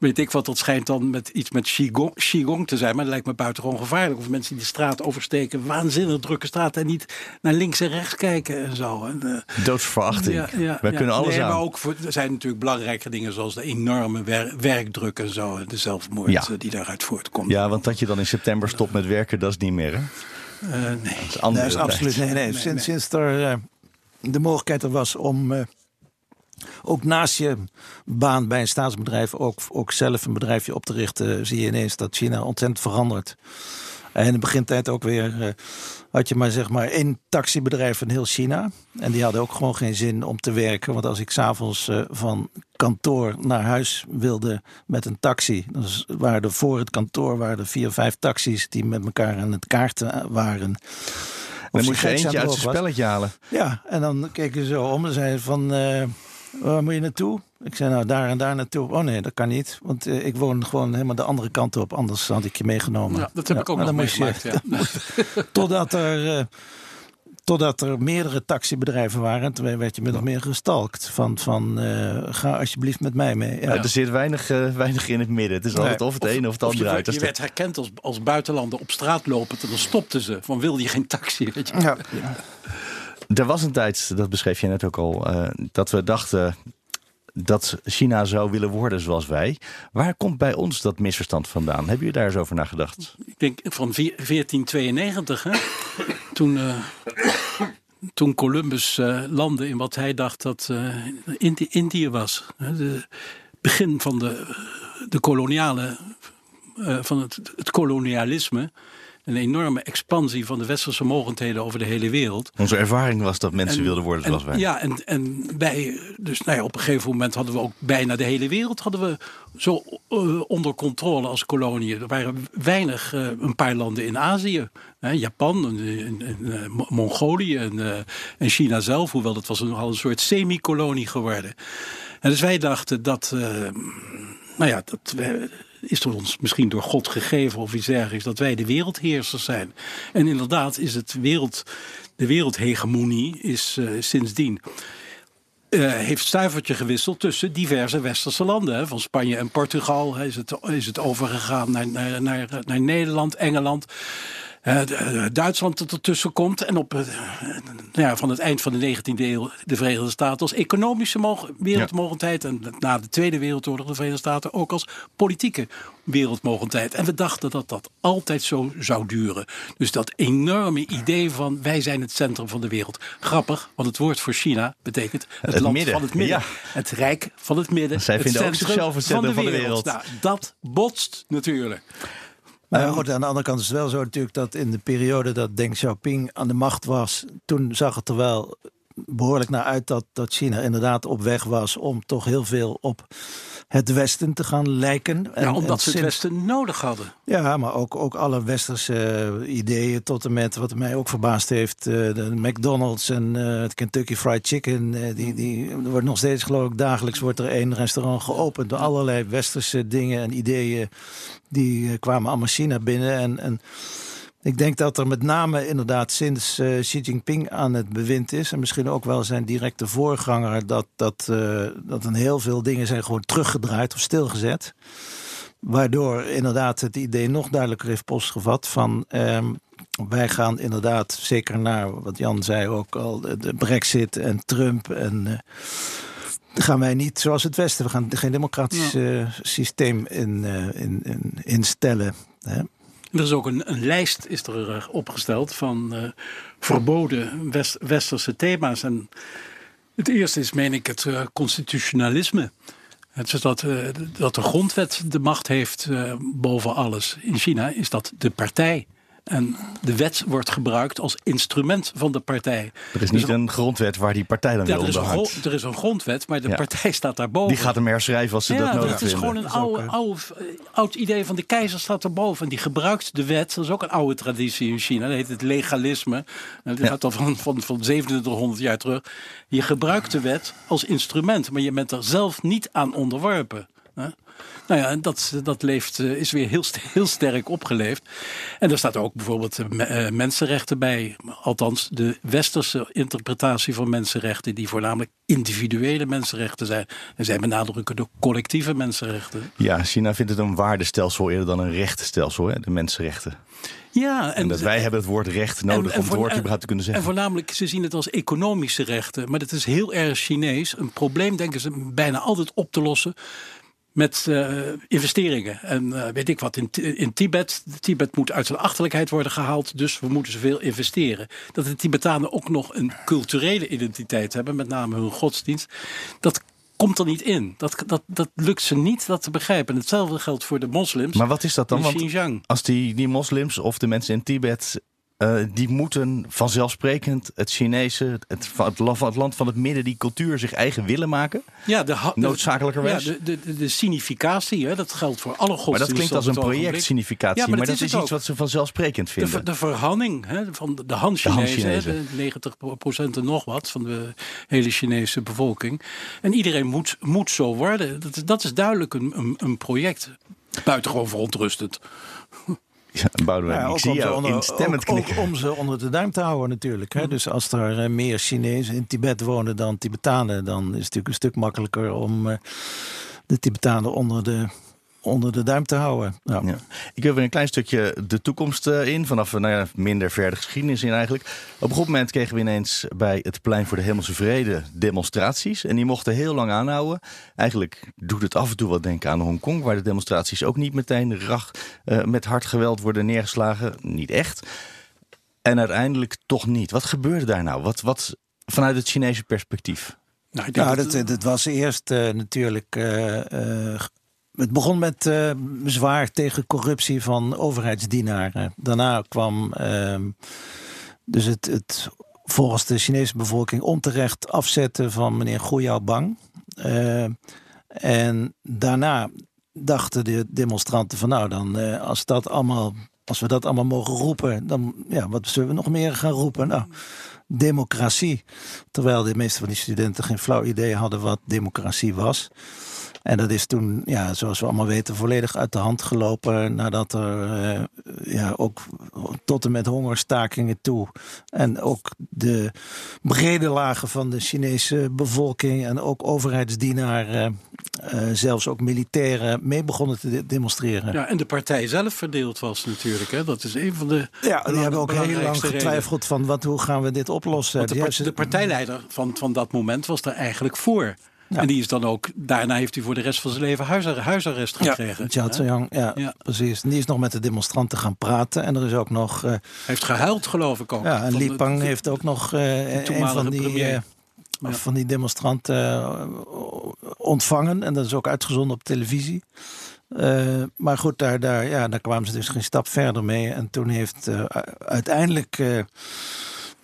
weet ik wat, dat schijnt dan met iets met Qigong, Qigong te zijn. Maar dat lijkt me buitengewoon gevaarlijk. Of mensen die de straat oversteken, waanzinnig drukke straat. En niet naar links en rechts kijken en zo. En, eh, Doodsverachting. ja, ja, Wij ja. kunnen alles nee, aan. Maar ook voor, er zijn natuurlijk belangrijke dingen zoals de enorme wer- werkdruk en zo. En de zelfmoord die daaruit voortkomt. Ja, want dat je dan in september stopt met werken, dat is niet meer. Hè? Eh, nee. Dat is Nee, andere dat is tijd. absoluut. Nee, nee. Nee, Sinds, nee. sinds er eh, de mogelijkheid er was om eh, ook naast je baan bij een staatsbedrijf ook, ook zelf een bedrijfje op te richten, zie je ineens dat China ontzettend verandert. En in de begintijd ook weer eh, had je maar zeg maar één taxibedrijf in heel China. En die hadden ook gewoon geen zin om te werken. Want als ik s'avonds eh van kantoor naar huis wilde met een taxi. Dan waren er voor het kantoor waren er vier, vijf taxis die met elkaar aan het kaarten waren. Dan Of moet je eentje uit zijn spelletje halen. Ja, en dan keken ze om en zeiden van, eh, waar moet je naartoe? Ik zei nou daar en daar naartoe. Oh nee, dat kan niet, want eh, ik woon gewoon helemaal de andere kant op. Anders had ik je meegenomen. Ja, dat heb ik ook nog moest je- meegemaakt. Ja. Totdat er, eh, totdat er meerdere taxibedrijven waren. En toen werd je min of meer gestalkt. Van, van eh, ga alsjeblieft met mij mee. Ja. Ja, er zit weinig, weinig in het midden. Het is altijd of het een of het Of andere je, uit. je werd herkend als, als buitenlander op straat lopend en dan stopten ze. Van wilde je geen taxi? Weet je? Ja. Er was een tijd, dat beschreef je net ook al, eh, dat we dachten dat China zou willen worden zoals wij. Waar komt bij ons dat misverstand vandaan? Hebben jullie daar eens over nagedacht? Ik denk van vier- 1492, hè? toen, eh, toen Columbus eh, landde in wat hij dacht dat Indi- Indië was. De begin van de, de koloniale, van het, het kolonialisme. Een enorme expansie van de westerse mogendheden over de hele wereld. Onze ervaring was dat mensen En- wilden worden en- zoals wij. Ja, en, en wij, dus nou ja, op een gegeven moment hadden we ook bijna de hele wereld hadden we zo eh, onder controle als kolonie. Er waren weinig, eh, een paar landen in Azië. Hè, Japan, en, en, eh, Mo- Mongolië en, en China zelf. Hoewel dat was een, al een soort semi-kolonie geworden. En dus wij dachten dat, nou ja, dat we, is door ons misschien door God gegeven of iets dergelijks, dat wij de wereldheersers zijn. En inderdaad is het wereld, de wereldhegemonie is eh, sindsdien. eh, heeft stuivertje gewisseld tussen diverse westerse landen. Van Spanje en Portugal is, het, is het overgegaan naar, naar, naar, naar Nederland, Engeland. Eh, eh, Duitsland dat ertussen komt. En op, eh, nou ja, van het eind van de 19e eeuw de Verenigde Staten als economische mog- wereldmogendheid. En na de Tweede Wereldoorlog de Verenigde Staten ook als politieke wereldmogendheid. En we dachten dat dat altijd zo zou duren. Dus dat enorme idee van wij zijn het centrum van de wereld. Grappig, want het woord voor China betekent het, Het land midden, van het midden. ja. Het rijk van het midden. Zij het vinden ook zichzelf het centrum van de wereld. Nou, dat botst natuurlijk. Maar ja, goed, aan de andere kant is het wel zo natuurlijk dat in de periode dat Deng Xiaoping aan de macht was, toen zag het er wel behoorlijk naar uit dat, dat China inderdaad op weg was om toch heel veel op het Westen te gaan lijken. Ja, omdat ze het Westen nodig hadden. Ja, maar ook, ook alle westerse ideeën tot en met, wat mij ook verbaasd heeft, de McDonald's en het Kentucky Fried Chicken. die, die, er wordt nog steeds, geloof ik, dagelijks wordt er één restaurant geopend door allerlei westerse dingen en ideeën. Die kwamen allemaal China binnen en... en ik denk dat er met name inderdaad sinds uh, Xi Jinping aan het bewind is... en misschien ook wel zijn directe voorganger... dat, dat, uh, dat een heel veel dingen zijn gewoon teruggedraaid of stilgezet. Waardoor inderdaad het idee nog duidelijker heeft postgevat van... Uh, wij gaan inderdaad, zeker naar wat Jan zei ook al... de brexit en Trump en... Uh, gaan wij niet zoals het Westen. We gaan geen democratisch ja. systeem in, in, in, instellen. Hè? Er is ook een, een lijst is er eh, opgesteld van uh, verboden west, westerse thema's. En het eerste is, meen ik, het uh, constitutionalisme. Het is dat, dat de grondwet de macht heeft boven alles. In China is dat de partij. En de wet wordt gebruikt als instrument van de partij. Er is niet een grondwet waar die partij dan ja, onder hangt. Er is een grondwet, maar de ja. partij staat daarboven. Die gaat hem herschrijven als ze ja, dat nodig vinden. Het is gewoon een oude, oude, oud idee van de keizer staat erboven. En die gebruikt de wet. Dat is ook een oude traditie in China. Dat heet het legalisme. Dat gaat al van, van, van 2700 jaar terug. Je gebruikt de wet als instrument, maar je bent er zelf niet aan onderworpen. Nou ja, dat, dat leeft, is weer heel, heel sterk opgeleefd. En er staat ook bijvoorbeeld uh, mensenrechten bij. Althans, de westerse interpretatie van mensenrechten, die voornamelijk individuele mensenrechten zijn. En zij benadrukken de collectieve mensenrechten. Ja, China vindt het een waardestelsel eerder dan een rechtenstelsel, hè, de mensenrechten. Ja, en, en dat wij hebben het woord recht nodig en, en om het woord überhaupt te kunnen zeggen. En voornamelijk, ze zien het als economische rechten. Maar dat is heel erg Chinees. Een probleem denken ze bijna altijd op te lossen met uh, investeringen. En uh, weet ik wat, in, in Tibet. Tibet moet uit zijn achterlijkheid worden gehaald, dus we moeten zoveel investeren. Dat de Tibetanen ook nog een culturele identiteit hebben, met name hun godsdienst. Dat komt er niet in. Dat, dat, dat lukt ze niet dat te begrijpen. En hetzelfde geldt voor de moslims. Maar wat is dat dan? Want Xinjiang. als die, die moslims of de mensen in Tibet uh, die moeten vanzelfsprekend het Chinese, het, het, het, land van het midden, die cultuur zich eigen willen maken? Ja, de, noodzakelijkerwijs. Ja, de, de, de, significatie, hè, dat geldt voor alle godsdiensten. Maar dat klinkt als een project significatie, ja, maar, maar dat, is, is iets wat ze vanzelfsprekend vinden. De, de verhanning hè, van de Han-Chinezen, 90% en nog wat van de hele Chinese bevolking. En iedereen moet, moet zo worden. Dat, dat is duidelijk een, een, een project. Buitengewoon verontrustend. Boudewijn, ja, ik zie jou onder, instemmend ook, ook, om ze onder de duim te houden natuurlijk. Hè? Dus als er uh, meer Chinezen in Tibet wonen dan Tibetanen... dan is het natuurlijk een stuk makkelijker om uh, de Tibetanen onder de onder de duim te houden. Ja. Ja. Ik wil weer een klein stukje de toekomst uh, in. Vanaf nou ja, minder verder geschiedenis in eigenlijk. Op een goed moment kregen we ineens bij het Plein voor de Hemelse Vrede demonstraties. En die mochten heel lang aanhouden. Eigenlijk doet het af en toe wat denken aan Hongkong. Waar de demonstraties ook niet meteen rach, uh, met hard geweld worden neergeslagen. Niet echt. En uiteindelijk toch niet. Wat gebeurde daar nou? Wat, wat vanuit het Chinese perspectief? Nou, nou dat, dat, dat, was eerst uh, natuurlijk het begon met uh, bezwaar tegen corruptie van overheidsdienaren. Daarna kwam uh, dus het, het volgens de Chinese bevolking onterecht afzetten van meneer Guoyaobang. Uh, en daarna dachten de demonstranten van nou dan uh, als dat allemaal als we dat allemaal mogen roepen, dan ja, wat zullen we nog meer gaan roepen? Nou, democratie. Terwijl de meeste van die studenten geen flauw idee hadden wat democratie was. En dat is toen, ja, zoals we allemaal weten, volledig uit de hand gelopen. Nadat er uh, ja, ook tot en met hongerstakingen toe. En ook de brede lagen van de Chinese bevolking en ook overheidsdienaren, uh, zelfs ook militairen, mee begonnen te demonstreren. Ja, en de partij zelf verdeeld was natuurlijk. Hè? Dat is een van de. Ja, die hebben ook heel lang getwijfeld van wat, hoe gaan we dit oplossen. de, de, de partijleider van, van dat moment was er eigenlijk voor. En die is dan ook, daarna heeft hij voor de rest van zijn leven huisarrest gekregen. Ja, Zhang, ja, ja, precies. En die is nog met de demonstranten gaan praten. En er is ook nog... Uh, heeft gehuild, geloof ik ook. Ja, en Li Pang heeft ook nog uh, een van die, uh, ja. van die demonstranten ontvangen. En dat is ook uitgezonden op televisie. maar goed, daar, daar, ja, daar kwamen ze dus geen stap verder mee. En toen heeft uiteindelijk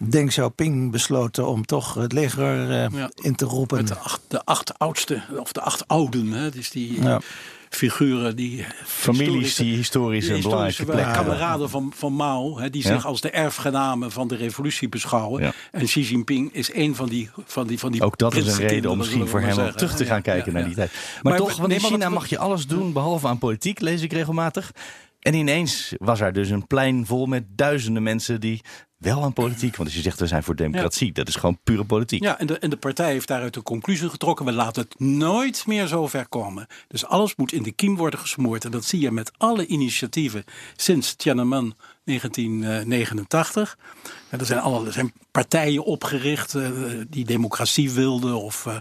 Deng Xiaoping besloten om toch het leger uh, ja. in te roepen. Met de acht, de acht oudste, of de acht ouden, hè, dus die ja. figuren die... Families die historisch een belangrijke plek kameraden van, van Mao, hè, die zich als de erfgenamen van de revolutie beschouwen. En Xi Jinping is een van die van die, van die Ook dat is een reden om misschien voor hem terug te gaan kijken naar die tijd. Maar, maar toch, want in China mag je alles doen, behalve aan politiek, lees ik regelmatig. En ineens was er dus een plein vol met duizenden mensen die wel aan politiek. Want als je zegt we zijn voor democratie, dat is gewoon pure politiek. Ja, en de, en de partij heeft daaruit de conclusie getrokken: we laten het nooit meer zo ver komen. Dus alles moet in de kiem worden gesmoord. En dat zie je met alle initiatieven sinds Tiananmen 1989. En er, zijn alle, er zijn partijen opgericht uh, die democratie wilden, of uh,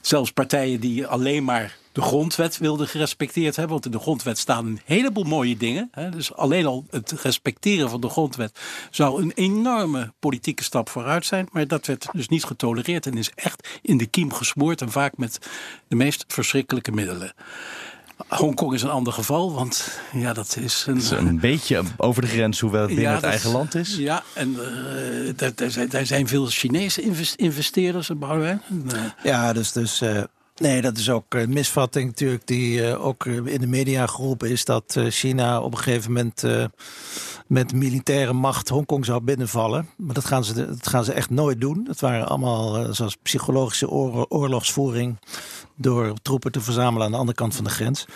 zelfs partijen die alleen maar de grondwet wilde gerespecteerd hebben. Want in de grondwet staan een heleboel mooie dingen. Hè. Dus alleen al het respecteren van de grondwet zou een enorme politieke stap vooruit zijn. Maar dat werd dus niet getolereerd en is echt in de kiem gesmoord. En vaak met de meest verschrikkelijke middelen. Hongkong is een ander geval, want ja, dat is een... is een beetje over de grens, hoewel het binnen het eigen land is. Ja, en uh, daar, daar, zijn, daar, zijn, veel Chinese investeerders, Boudewijn. Uh, ja, dus, dus uh, Nee, dat is ook een misvatting natuurlijk die uh, ook in de media geroepen is dat China op een gegeven moment met militaire macht Hongkong zou binnenvallen. Maar dat gaan ze, dat gaan ze echt nooit doen. Dat waren allemaal zoals psychologische oor oorlogsvoering door troepen te verzamelen aan de andere kant van de grens.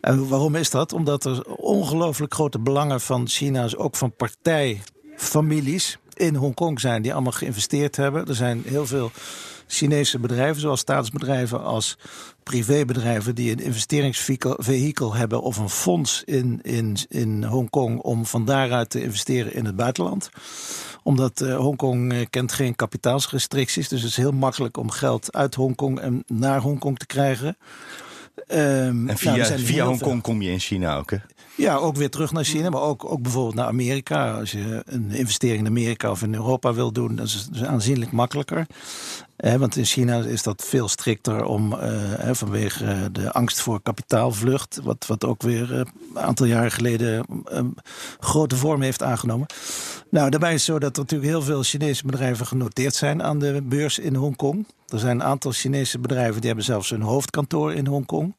En waarom is dat? Omdat er ongelooflijk grote belangen van China's, ook van partijfamilies in Hongkong zijn die allemaal geïnvesteerd hebben. Er zijn heel veel Chinese bedrijven, zoals staatsbedrijven als privébedrijven die een investeringsvehikel hebben of een fonds in, in, in Hongkong om van daaruit te investeren in het buitenland. Omdat uh, Hongkong uh, kent geen kapitaalsrestricties, dus het is heel makkelijk om geld uit Hongkong en naar Hongkong te krijgen. Um, en via, nou, via Hongkong kom je in China ook, hè? Ja, ook weer terug naar China, maar ook, ook bijvoorbeeld naar Amerika. Als je een investering in Amerika of in Europa wil doen, dat is, aanzienlijk makkelijker. want in China is dat veel strikter om, uh, vanwege de angst voor kapitaalvlucht, wat, wat ook weer uh, een aantal jaren geleden um, grote vorm heeft aangenomen. Nou, daarbij is het zo dat er natuurlijk heel veel Chinese bedrijven genoteerd zijn aan de beurs in Hongkong. Er zijn een aantal Chinese bedrijven die hebben zelfs hun hoofdkantoor in Hongkong.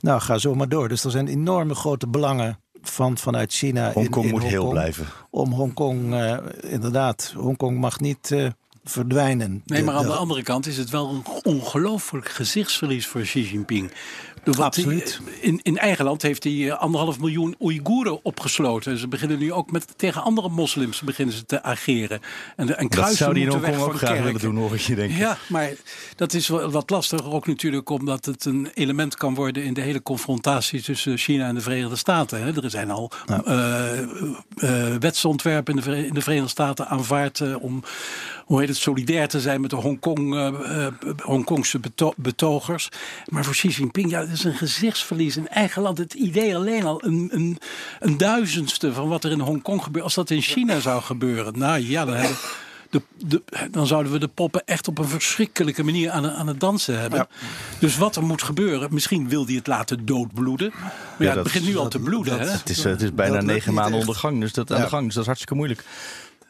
Nou, ga zo maar door. Dus er zijn enorme grote belangen van, vanuit China. Hongkong in, in moet heel blijven. Om Hongkong, uh, inderdaad, Hongkong mag niet uh, verdwijnen. Nee, maar aan de andere kant is het wel een ongelooflijk gezichtsverlies voor Xi Jinping. Absoluut. in, in eigen land heeft hij eh, anderhalf miljoen Oeigoeren opgesloten. Ze beginnen nu ook met tegen andere moslims beginnen ze te ageren. En, en dat zou die in Hongkong ook graag willen doen, hoor ik je denken. Ja, maar dat is wel wat lastiger ook natuurlijk omdat het een element kan worden in de hele confrontatie tussen China en de Verenigde Staten. Hè. Er zijn al ja. uh, uh, wetsontwerpen in de, in de Verenigde Staten aanvaard uh, om hoe heet het, solidair te zijn met de Hongkong, uh, Hongkongse beto betogers. Maar voor Xi Jinping, ja, dat is een gezichtsverlies in eigen land. Het idee alleen al een, een, een duizendste van wat er in Hongkong gebeurt. Als dat in China zou gebeuren, nou ja, dan hebben de, de, dan zouden we de poppen echt op een verschrikkelijke manier aan, aan het dansen hebben. Ja. Dus wat er moet gebeuren, misschien wil hij het laten doodbloeden. Maar ja, ja het begint nu al te bloeden. Dat, hè? Het, is, het is bijna negen maanden ondergang, dus dat, aan de gang, dus dat is hartstikke moeilijk.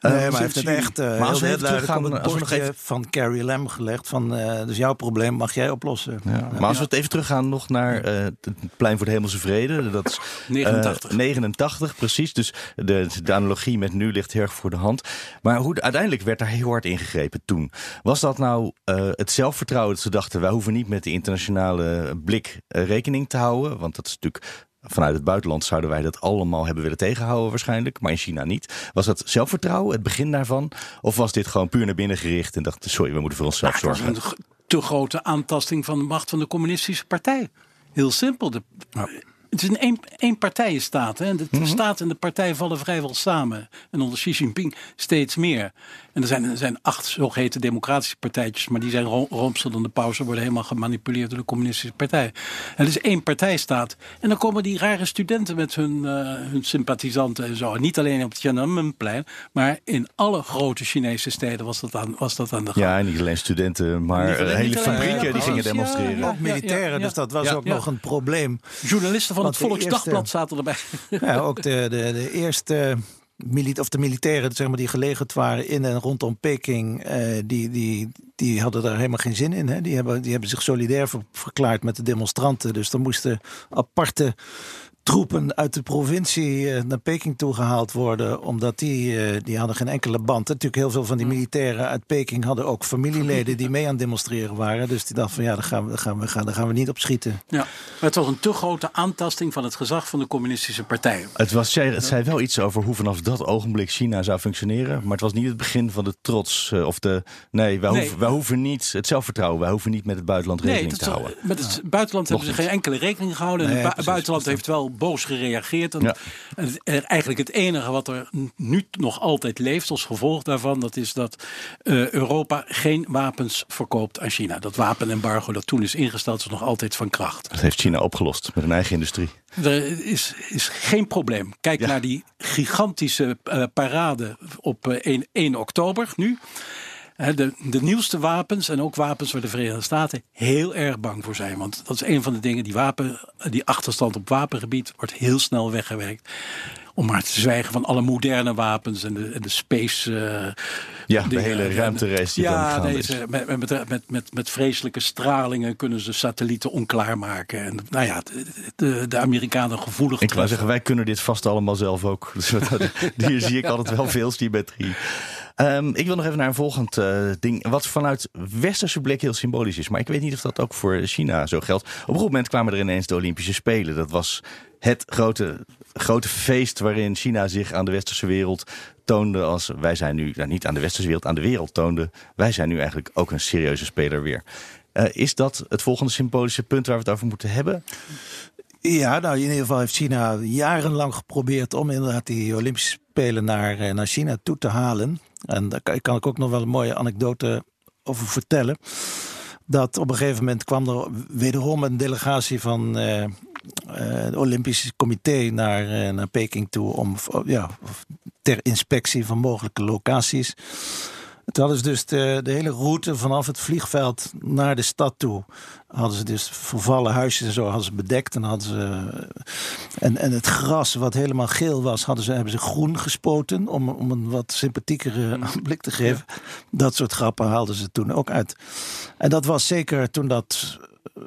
Nee, maar hij heeft het echt uh, maar als we heel duidelijk op het bordje van Carrie Lam gelegd. Van, uh, dus jouw probleem mag jij oplossen. Ja, ja. Maar als we het even teruggaan nog naar uh, het plein voor de hemelse vrede. Dat is 89. 89, precies. Dus de, de analogie met nu ligt heel erg voor de hand. Maar hoe, uiteindelijk werd daar heel hard ingegrepen toen. Was dat nou het zelfvertrouwen dat ze dachten... wij hoeven niet met de internationale blik rekening te houden? Want dat is natuurlijk Vanuit het buitenland zouden wij dat allemaal hebben willen tegenhouden waarschijnlijk, maar in China niet. Was dat zelfvertrouwen, het begin daarvan? Of was dit gewoon puur naar binnen gericht en dacht, sorry, we moeten voor onszelf nou, zorgen? Het was een te grote aantasting van de macht van de communistische partij. Heel simpel. De, ja. Het is een één, één partijenstaat. Hè? De mm -hmm. staat en de partij vallen vrijwel samen. En onder Xi Jinping steeds meer. En er zijn, er zijn acht zogeheten democratische partijtjes, maar die zijn roomser dan de pauze, worden helemaal gemanipuleerd door de communistische partij. Het is één partijstaat. En dan komen die rare studenten met hun, uh, hun sympathisanten en zo. En niet alleen op het Tiananmenplein, maar in alle grote Chinese steden was dat aan, was dat aan de gang. Ja, niet alleen studenten, maar alleen, hele fabrieken die gingen demonstreren. Ja, ook militairen, dus dat was ook nog een probleem. Journalisten van Want het Volksdagblad eerste, zaten erbij. Ja, ook de, de, de eerste of de militairen zeg maar, die gelegerd waren in en rondom Peking, eh, die, die, die hadden daar helemaal geen zin in. Hè? Die, hebben, die hebben zich solidair verklaard met de demonstranten. Dus er moesten aparte troepen uit de provincie eh, naar Peking toegehaald worden. Omdat die, eh, die hadden geen enkele band. Natuurlijk heel veel van die militairen uit Peking hadden ook familieleden die mee aan het demonstreren waren. Dus die dachten van ja, daar gaan we, daar gaan we, gaan, daar gaan we niet op schieten. Ja, maar het was een te grote aantasting van het gezag van de communistische partijen. Het, was, het zei wel iets over hoe vanaf dat ogenblik China zou functioneren. Maar het was niet het begin van de trots. Eh, of de, nee, wij, Hoeven, wij hoeven niet het zelfvertrouwen. Wij hoeven niet met het buitenland rekening te houden. Met het buitenland hebben ze geen enkele rekening gehouden. en het buitenland heeft wel boos gereageerd. En, eigenlijk het enige wat er nu nog altijd leeft als gevolg daarvan, dat is dat uh, Europa geen wapens verkoopt aan China. Dat wapenembargo dat toen is ingesteld, is nog altijd van kracht. Dat heeft China opgelost met een eigen industrie. Er is, is geen probleem. Kijk naar die gigantische uh, parade op uh, 1, 1 oktober nu de, de nieuwste wapens en ook wapens waar de Verenigde Staten heel erg bang voor zijn. Want dat is een van de dingen, die, wapen, die achterstand op wapengebied wordt heel snel weggewerkt. Om maar te zwijgen van alle moderne wapens en de, en de space. Uh, ja, de hele ruimterace die ja, deze, met, met, met, met, met vreselijke stralingen kunnen ze satellieten onklaar maken. En nou ja, de, de, de Amerikanen gevoelig. Ik wou zeggen, wij kunnen dit vast allemaal zelf ook. Dus hier zie ik altijd wel veel symmetrie. Um, ik wil nog even naar een volgend uh, ding. Wat vanuit westerse blik heel symbolisch is. Maar ik weet niet of dat ook voor China zo geldt. Op een gegeven moment kwamen er ineens de Olympische Spelen. Dat was het grote, grote feest waarin China zich aan de westerse wereld toonde als wij zijn nu, nou niet aan de westerse wereld, aan de wereld toonde. Wij zijn nu eigenlijk ook een serieuze speler weer. Uh, is dat het volgende symbolische punt waar we het over moeten hebben? Ja, nou in ieder geval heeft China jarenlang geprobeerd om inderdaad die Olympische Spelen naar, eh, naar China toe te halen. En daar kan ik ook nog wel een mooie anekdote over vertellen. Dat op een gegeven moment kwam er wederom een delegatie van uh, het Olympische Comité naar, naar Peking toe om ja, ter inspectie van mogelijke locaties. Hadden ze dus de, de, hele route vanaf het vliegveld naar de stad toe. Hadden ze dus vervallen huisjes en zo hadden ze bedekt. En, hadden ze, en, en het gras, wat helemaal geel was, hadden ze, hebben ze groen gespoten. Om, om een wat sympathiekere mm. blik te geven. Dat soort grappen haalden ze toen ook uit. En dat was zeker toen dat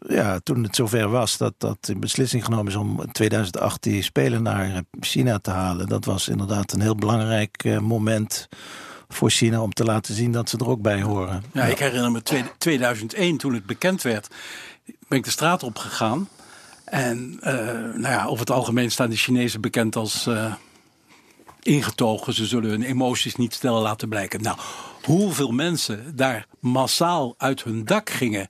ja, toen het zover was dat, dat de beslissing genomen is om in 2008 die Spelen naar China te halen. Dat was inderdaad een heel belangrijk eh, moment voor China om te laten zien dat ze er ook bij horen. Ja, ik herinner me 2001 toen het bekend werd, ben ik de straat op gegaan. En uh, nou ja, over het algemeen staan de Chinezen bekend als uh, ingetogen. Ze zullen hun emoties niet snel laten blijken. Nou, hoeveel mensen daar massaal uit hun dak gingen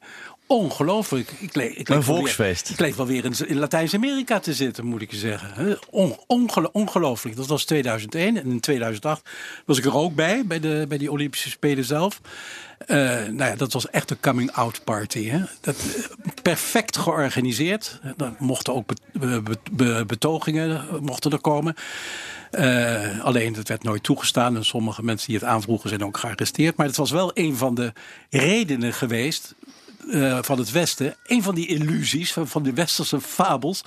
ongelooflijk. Ik ik een volksfeest. Weer, ik leef wel weer in, in Latijns-Amerika te zitten, moet ik je zeggen. On, ongelooflijk. Dat was 2001. En in 2008 was ik er ook bij, bij, de, bij die Olympische Spelen zelf. Uh, nou ja, dat was echt een coming-out party. Hè? Dat, uh, perfect georganiseerd. Er mochten ook be, be, be, betogingen mochten er komen. Uh, alleen het werd nooit toegestaan en sommige mensen die het aanvroegen zijn ook gearresteerd. Maar het was wel een van de redenen geweest uh, van het Westen. Een van die illusies, van, van de westerse fabels.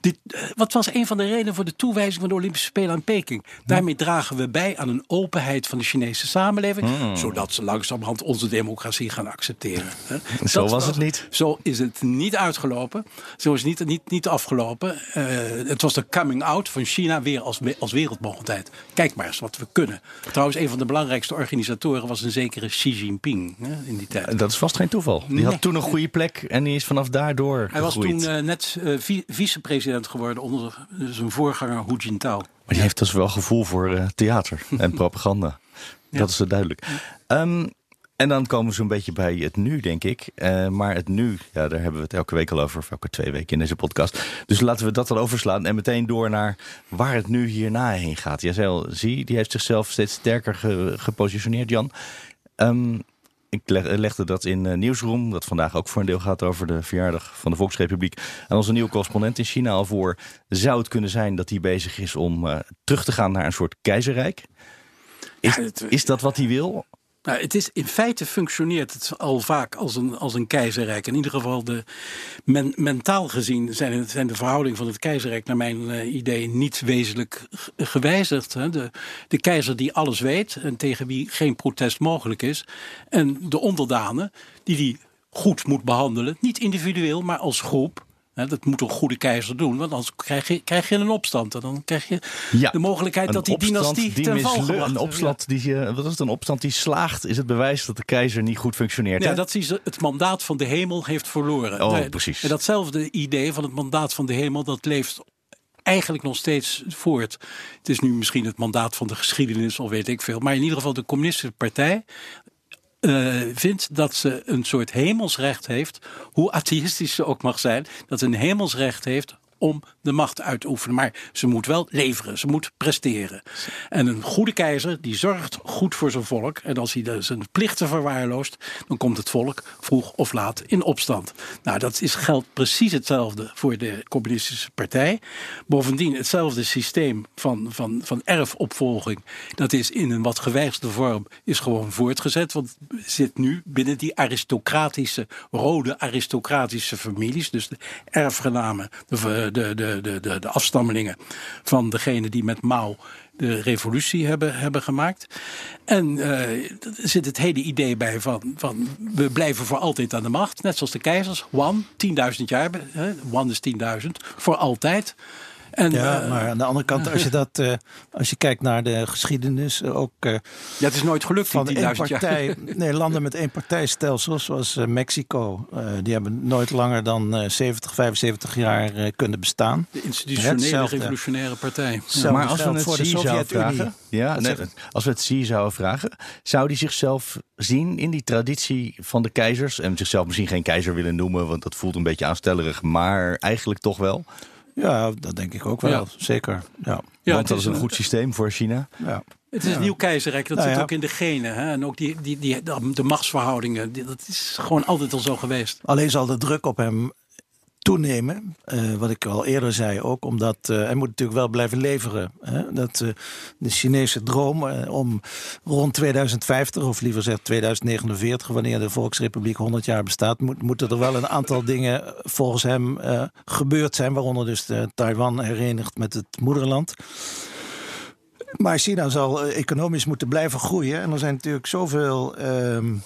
Dit, uh, wat was een van de redenen voor de toewijzing van de Olympische Spelen aan Peking? Daarmee dragen we bij aan een openheid van de Chinese samenleving. Hmm. Zodat ze langzamerhand onze democratie gaan accepteren. Zo was het niet. Zo is het niet uitgelopen. Zo is het niet, niet, niet afgelopen. Uh, het was de coming out van China weer als, als wereldmogendheid. Kijk maar eens wat we kunnen. Trouwens, een van de belangrijkste organisatoren was een zekere Xi Jinping hè, in die tijd. Dat is vast geen toeval. Die had toen een goede plek en die is vanaf daardoor Hij was toen uh, net uh, vicepresident geworden onder zijn voorganger Hu Jintao. Maar die heeft dus wel gevoel voor uh, theater en propaganda. ja. Dat is zo duidelijk. Um, en dan komen we zo'n beetje bij het nu, denk ik. Uh, maar het nu, ja, daar hebben we het elke week al over, of elke twee weken in deze podcast. Dus laten we dat dan overslaan en meteen door naar waar het nu hierna heen gaat. Jij zei al, zie, die heeft zichzelf steeds sterker ge gepositioneerd, Jan. Um, ik legde dat in uh, Nieuwsroom, dat vandaag ook voor een deel gaat over de verjaardag van de Volksrepubliek. En onze nieuwe correspondent in China al voor. Zou het kunnen zijn dat hij bezig is om uh, terug te gaan naar een soort keizerrijk? Is, ja, het, is dat wat hij wil? Nou, het is, in feite functioneert het al vaak als een, als een keizerrijk. In ieder geval de, men, mentaal gezien zijn, zijn de verhoudingen van het keizerrijk naar mijn uh, idee niet wezenlijk gewijzigd. Hè. De, de keizer die alles weet en tegen wie geen protest mogelijk is. En de onderdanen die die goed moet behandelen. Niet individueel, maar als groep dat moet een goede keizer doen, want anders krijg je, krijg je een opstand. En dan krijg je de mogelijkheid dat die dynastie die ten val Een opstand die, wat is het, een opstand die slaagt, is het bewijs dat de keizer niet goed functioneert. Ja, dat hij het mandaat van de hemel heeft verloren. Oh, precies. En datzelfde idee van het mandaat van de hemel, dat leeft eigenlijk nog steeds voort. Het is nu misschien het mandaat van de geschiedenis, of weet ik veel. Maar in ieder geval de communistische partij uh, vindt dat ze een soort hemelsrecht heeft, hoe atheïstisch ze ook mag zijn, dat een hemelsrecht heeft om de macht uit te oefenen. Maar ze moet wel leveren, ze moet presteren. En een goede keizer die zorgt goed voor zijn volk. En als hij zijn plichten verwaarloost, dan komt het volk vroeg of laat in opstand. Nou, dat is, geldt precies hetzelfde voor de Communistische Partij. Bovendien, hetzelfde systeem van, van, van erfopvolging, dat is in een wat gewijzigde vorm, is gewoon voortgezet. Want zit nu binnen die aristocratische, rode aristocratische families. Dus de erfgenamen, de de, de, de, de, de afstammelingen van degene die met Mao de revolutie hebben, hebben gemaakt. En uh, er zit het hele idee bij van, van we blijven voor altijd aan de macht. Net zoals de keizers. One, 10.000 jaar. Hè, one is 10.000. Voor altijd. En, ja, maar aan de andere kant, als je, dat, uh, als je kijkt naar de geschiedenis, uh, ook. Uh, ja, het is nooit gelukt van één partij. Nee, landen met één partijstelsel, zoals Mexico, die hebben nooit langer dan 70, 75 jaar kunnen bestaan. De institutionele revolutionaire partij. Ja. Maar als we het voor de Sovjet-Unie. Ja, nee, als we het zie zouden vragen, zou die zichzelf zien in die traditie van de keizers en zichzelf misschien geen keizer willen noemen, want dat voelt een beetje aanstellerig, maar eigenlijk toch wel? Ja, dat denk ik ook wel. Zeker. Ja. ja Want dat is een goed systeem voor China. Ja. Het is een nieuw keizerrijk, dat nou zit ook in de genen. Hè? En ook die, die, die, de machtsverhoudingen, dat is gewoon altijd al zo geweest. Alleen zal de druk op hem toenemen. Uh, wat ik al eerder zei ook, omdat uh, hij moet natuurlijk wel blijven leveren. Hè? Dat, uh, de Chinese droom om rond 2050, of liever gezegd 2049, wanneer de Volksrepubliek 100 jaar bestaat, moet, moeten er wel een aantal dingen volgens hem gebeurd zijn, waaronder dus Taiwan herenigd met het moederland. Maar China zal economisch moeten blijven groeien. En er zijn natuurlijk zoveel ehm, eh,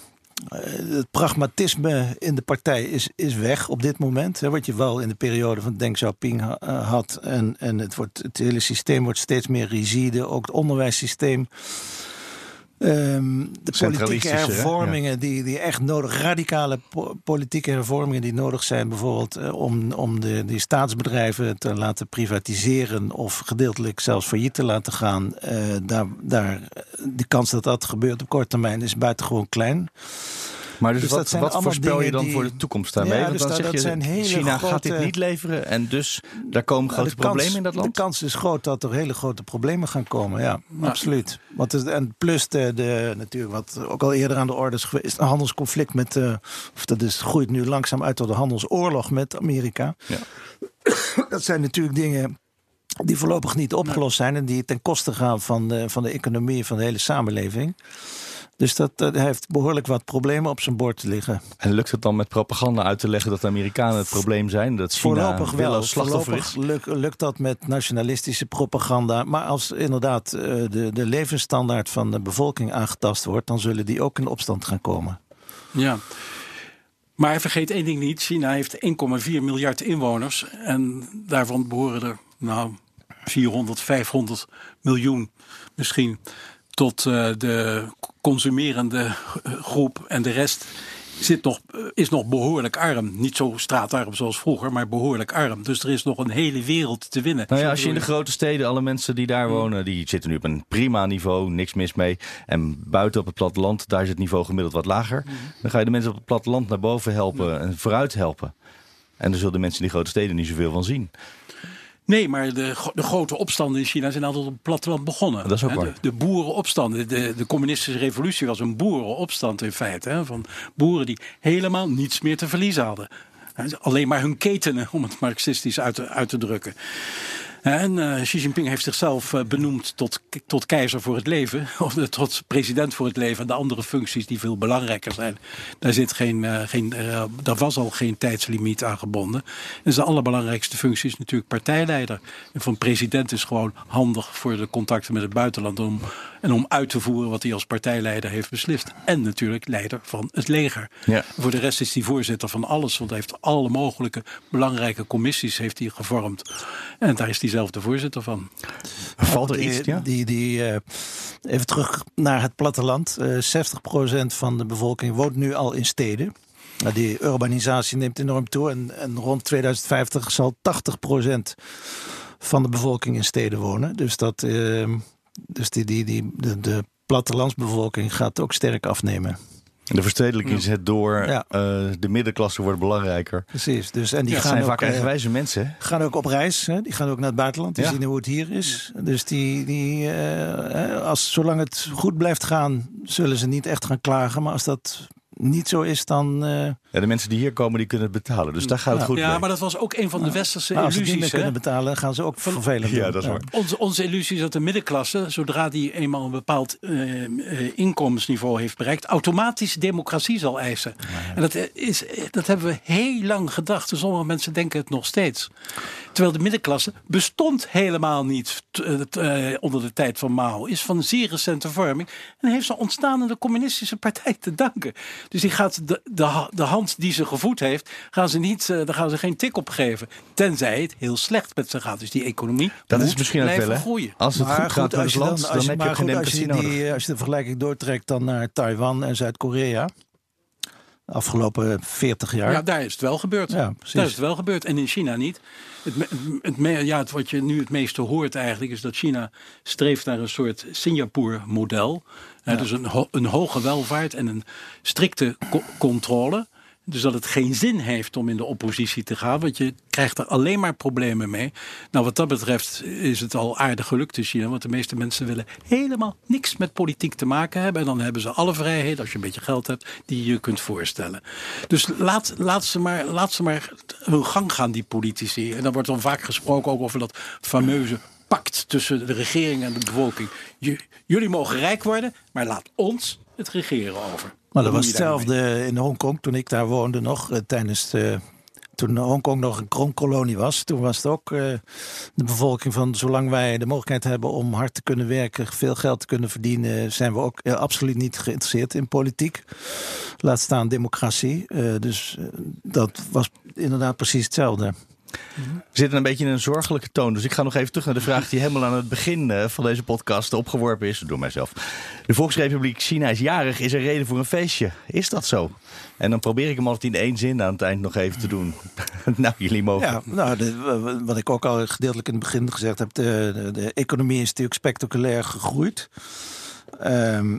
het pragmatisme in de partij is, is weg op dit moment. Hè, wat je wel in de periode van Deng Xiaoping uh, had. En, en het, wordt, het hele systeem wordt steeds meer rigide. Ook het onderwijssysteem Um, de politieke hervormingen die, die echt nodig, radicale politieke hervormingen die nodig zijn, bijvoorbeeld uh, om, om de, die staatsbedrijven te laten privatiseren of gedeeltelijk zelfs failliet te laten gaan, uh, daar, daar, de kans dat dat gebeurt op korte termijn is buitengewoon klein. Maar dus, dus wat, wat voorspel je dan voor de toekomst daarmee? Ja, dus Want dan zeg je, China gaat dit niet leveren en dus daar komen nou, grote problemen in dat land? De kans is groot dat er hele grote problemen gaan komen, ja, absoluut. Want het, en plus de, de, natuurlijk wat ook al eerder aan de orde is geweest, een handelsconflict met, uh, of dat is, groeit nu langzaam uit tot een handelsoorlog met Amerika. Ja. dat zijn natuurlijk dingen die voorlopig niet opgelost zijn en die ten koste gaan van de, van de economie van de hele samenleving. Dus dat, dat heeft behoorlijk wat problemen op zijn bord liggen. En lukt het dan met propaganda uit te leggen dat de Amerikanen het probleem zijn? Dat China Voorlopig wel. Voorlopig lukt, lukt dat met nationalistische propaganda. Maar als inderdaad eh, de, de levensstandaard van de bevolking aangetast wordt, dan zullen die ook in opstand gaan komen. Ja. Maar vergeet één ding niet: China heeft 1,4 miljard inwoners. En daarvan behoren er nou 400, 500 miljoen misschien tot uh, de consumerende groep en de rest zit nog, is nog behoorlijk arm. Niet zo straatarm zoals vroeger, maar behoorlijk arm. Dus er is nog een hele wereld te winnen. Nou ja, als je in de grote steden, alle mensen die daar wonen, die zitten nu op een prima niveau, niks mis mee. En buiten op het platteland, daar is het niveau gemiddeld wat lager. Mhm. Dan ga je de mensen op het platteland naar boven helpen en vooruit helpen. En dan zullen de mensen in die grote steden niet zoveel van zien. Nee, maar de, de grote opstanden in China zijn altijd op het platteland begonnen. Dat is ook waar. De, de boerenopstanden, de, de communistische revolutie was een boerenopstand in feite. Hè, van boeren die helemaal niets meer te verliezen hadden. Alleen maar hun ketenen, om het marxistisch uit te, uit te drukken. En uh, Xi Jinping heeft zichzelf uh, benoemd tot, tot keizer voor het leven, of tot president voor het leven. En de andere functies die veel belangrijker zijn, daar, zit geen, uh, geen, daar was al geen tijdslimiet aan gebonden. Dus de allerbelangrijkste functie is natuurlijk partijleider. En van president is gewoon handig voor de contacten met het buitenland om, en om uit te voeren wat hij als partijleider heeft beslist. En natuurlijk leider van het leger. Ja. Voor de rest is hij voorzitter van alles, want hij heeft alle mogelijke belangrijke commissies heeft hij gevormd. En daar is hij zelf de voorzitter van. Valt er die, iets? Ja? Die, die, uh, even terug naar het platteland. Uh, 60% van de bevolking woont nu al in steden. Nou, die urbanisatie neemt enorm toe. En, en rond 2050 zal 80% van de bevolking in steden wonen. Dus, dat, uh, dus die, die, die, de, de plattelandsbevolking gaat ook sterk afnemen. De verstedelijking zet door, ja. uh, de middenklasse wordt belangrijker. Precies. Dus, en die ja, gaan zijn ook, vaak eigenwijze mensen. gaan ook op reis. Hè? Die gaan ook naar het buitenland. Die Ja. zien hoe het hier is. Dus die, die, uh, als, zolang het goed blijft gaan, zullen ze niet echt gaan klagen. Maar als dat niet zo is, dan. Uh, Ja, de mensen die hier komen, die kunnen het betalen. Dus daar gaat het Ja. goed Ja, mee. maar dat was ook een van de westerse nou, als ze illusies. kunnen betalen, gaan ze ook vervelend Ja, doen. dat is waar. Onze, onze illusie is dat de middenklasse, zodra die eenmaal een bepaald eh, eh, inkomensniveau heeft bereikt, automatisch democratie zal eisen. En dat, is, dat hebben we heel lang gedacht. En sommige mensen denken het nog steeds. Terwijl de middenklasse bestond helemaal niet eh, eh, onder de tijd van Mao. Is van zeer recente vorming. En heeft ze ontstaan aan de communistische partij te danken. Dus die gaat de, de, de hand die ze gevoed heeft, gaan ze niet, eh, daar gaan ze geen tik op geven. Tenzij het heel slecht met ze gaat. Dus die economie Dat moet is misschien blijven wel, hè? groeien. Als het Maar goed gaat met als het je land, dan, dan, als je, heb je als je, die, als je de vergelijking doortrekt dan naar Taiwan en Zuid-Korea. De afgelopen 40 jaar. Ja, daar is het wel gebeurd. Ja, precies. Daar is het wel gebeurd. En in China niet. Het, het, ja, het, wat je nu het meeste hoort eigenlijk is dat China streeft naar een soort Singapore-model. Hè, Dus een, ho- een hoge welvaart en een strikte co- controle. Dus dat het geen zin heeft om in de oppositie te gaan, want je krijgt er alleen maar problemen mee. Nou, wat dat betreft is het al aardig gelukt in China, want de meeste mensen willen helemaal niks met politiek te maken hebben. En dan hebben ze alle vrijheden, als je een beetje geld hebt, die je je kunt voorstellen. Dus laat, laat, ze maar, laat ze maar hun gang gaan, die politici. En dan wordt dan vaak gesproken ook over dat fameuze pact tussen de regering en de bevolking. J- jullie mogen rijk worden, maar laat ons het regeren over. Maar dat was hetzelfde in Hongkong toen ik daar woonde nog. eh, tijdens de, toen Hongkong nog een kronkolonie was. Toen was het ook eh, de bevolking van zolang wij de mogelijkheid hebben om hard te kunnen werken, veel geld te kunnen verdienen, zijn we ook eh, absoluut niet geïnteresseerd in politiek. Laat staan democratie. Dus dat was inderdaad precies hetzelfde. We zitten een beetje in een zorgelijke toon. Dus ik ga nog even terug naar de vraag die helemaal aan het begin eh, van deze podcast opgeworpen is door mijzelf. De Volksrepubliek China is jarig. Is er reden voor een feestje? Is dat zo? En dan probeer ik hem altijd in één zin aan het eind nog even te doen. nou, jullie mogen. Nou, wat ik ook al gedeeltelijk in het begin gezegd heb, de, de, economie is natuurlijk spectaculair gegroeid. Ehm,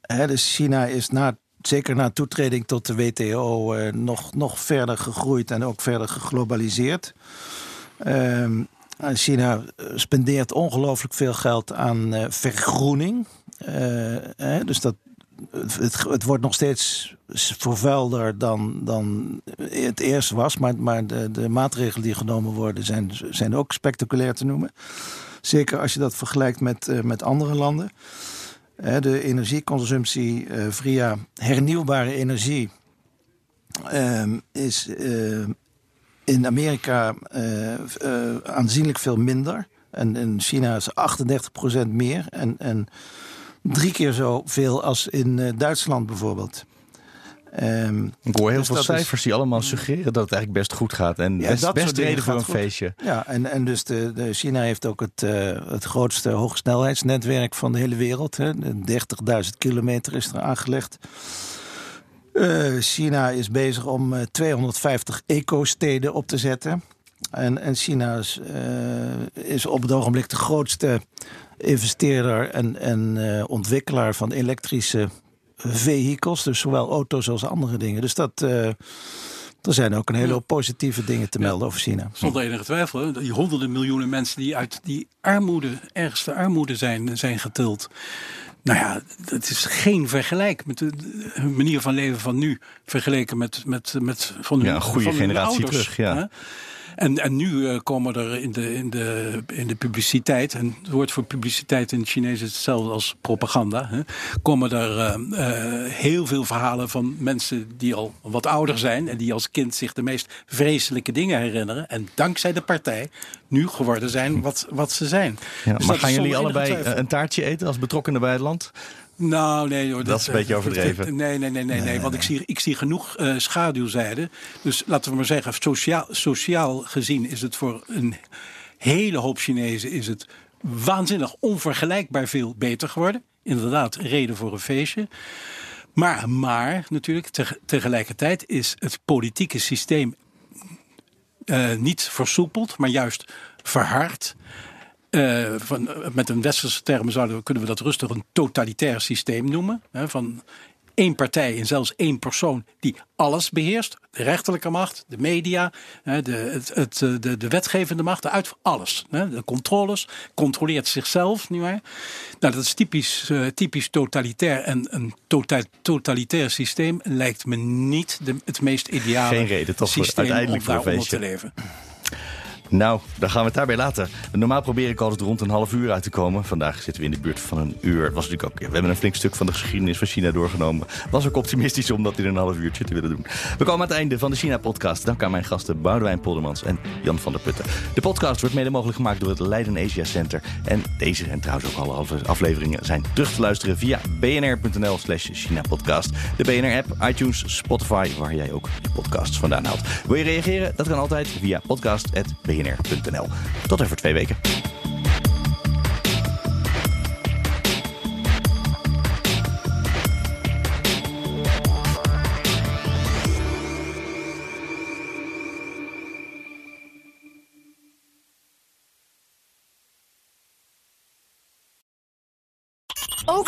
hè, dus China is na, zeker na toetreding tot de WTO eh, nog, nog verder gegroeid en ook verder geglobaliseerd. Ehm, China spendeert ongelooflijk veel geld aan eh, vergroening. Eh, hè, dus dat, het, wordt nog steeds vervuilder dan, dan het eerst was. Maar, maar de, de maatregelen die genomen worden zijn, zijn ook spectaculair te noemen. Zeker als je dat vergelijkt met, eh, met andere landen. De energieconsumptie eh, via hernieuwbare energie ehm, is eh, in Amerika eh, aanzienlijk veel minder. En in China is 38% meer. En, en drie keer zoveel als in Duitsland bijvoorbeeld. Ehm, Ik hoor heel Dus veel is- cijfers die allemaal suggereren dat het eigenlijk best goed gaat. En Ja, best, dat best reden voor een goed. feestje. ja, en, en dus de, de China heeft ook het, eh, het grootste hogesnelheidsnetwerk van de hele wereld. Hè. De 30.000 kilometer is er aangelegd. Eh, China is bezig om eh, 250 eco-steden op te zetten. En, en China is, is op het ogenblik de grootste investeerder en, en ontwikkelaar van elektrische vehicles. Dus zowel auto's als andere dingen. Dus dat, eh, er zijn ook een hele hoop positieve dingen te melden over China. Zonder enige twijfel. Die honderden miljoenen mensen die uit die armoede, ergste armoede zijn, zijn getild. Nou ja, het is geen vergelijk met de, de manier van leven van nu. Vergeleken met, met, met van hun, Ja, een goede van hun generatie ouders, terug, ja. hè. En, en nu komen er in de, in, de, in de publiciteit, en het woord voor publiciteit in het Chinees is hetzelfde als propaganda, hè, komen er heel veel verhalen van mensen die al wat ouder zijn en die als kind zich de meest vreselijke dingen herinneren. En dankzij de partij nu geworden zijn wat, wat ze zijn. Ja, dus maar gaan jullie allebei een taartje eten als betrokkenen bij het land? Nou, nee hoor. Dat, is een beetje overdreven. Nee, nee, nee, nee, nee, want ik zie, ik zie genoeg uh, schaduwzijden. Dus laten we maar zeggen, sociaal, sociaal gezien is het voor een hele hoop Chinezen is het waanzinnig onvergelijkbaar veel beter geworden. Inderdaad, reden voor een feestje. Maar, maar natuurlijk, tegelijkertijd is het politieke systeem uh, niet versoepeld, maar juist verhard. Uh, van, met een westerse term zouden, kunnen we dat rustig een totalitair systeem noemen. Hè, van één partij en zelfs één persoon die alles beheerst. De rechterlijke macht, de media, de, het, het, eh, de, de wetgevende macht, de uit, alles. De controles, controleert zichzelf. Nietwaar? Nou, dat is typisch, typisch totalitair. En een tota-, totalitair systeem lijkt me niet de, het meest ideale Geen reden, toch systeem uiteindelijk om daaronder te leven. Nou, dan gaan we het daarbij laten. Normaal probeer ik altijd rond een half uur uit te komen. Vandaag zitten we in de buurt van een uur. Was natuurlijk ook, we hebben een flink stuk van de geschiedenis van China doorgenomen. Was ook optimistisch om dat in een half uurtje te willen doen. We komen aan het einde van de China-podcast. Dank aan mijn gasten Boudewijn Poldermans en Jan van der Putten. De podcast wordt mede mogelijk gemaakt door het Leiden Asia Center. En deze en trouwens ook alle afleveringen zijn terug te luisteren via bnr.nl slash China-podcast. De BNR-app, iTunes, Spotify, waar jij ook je podcasts vandaan haalt. Wil je reageren? Dat kan altijd via podcast.bnr Tot over twee weken.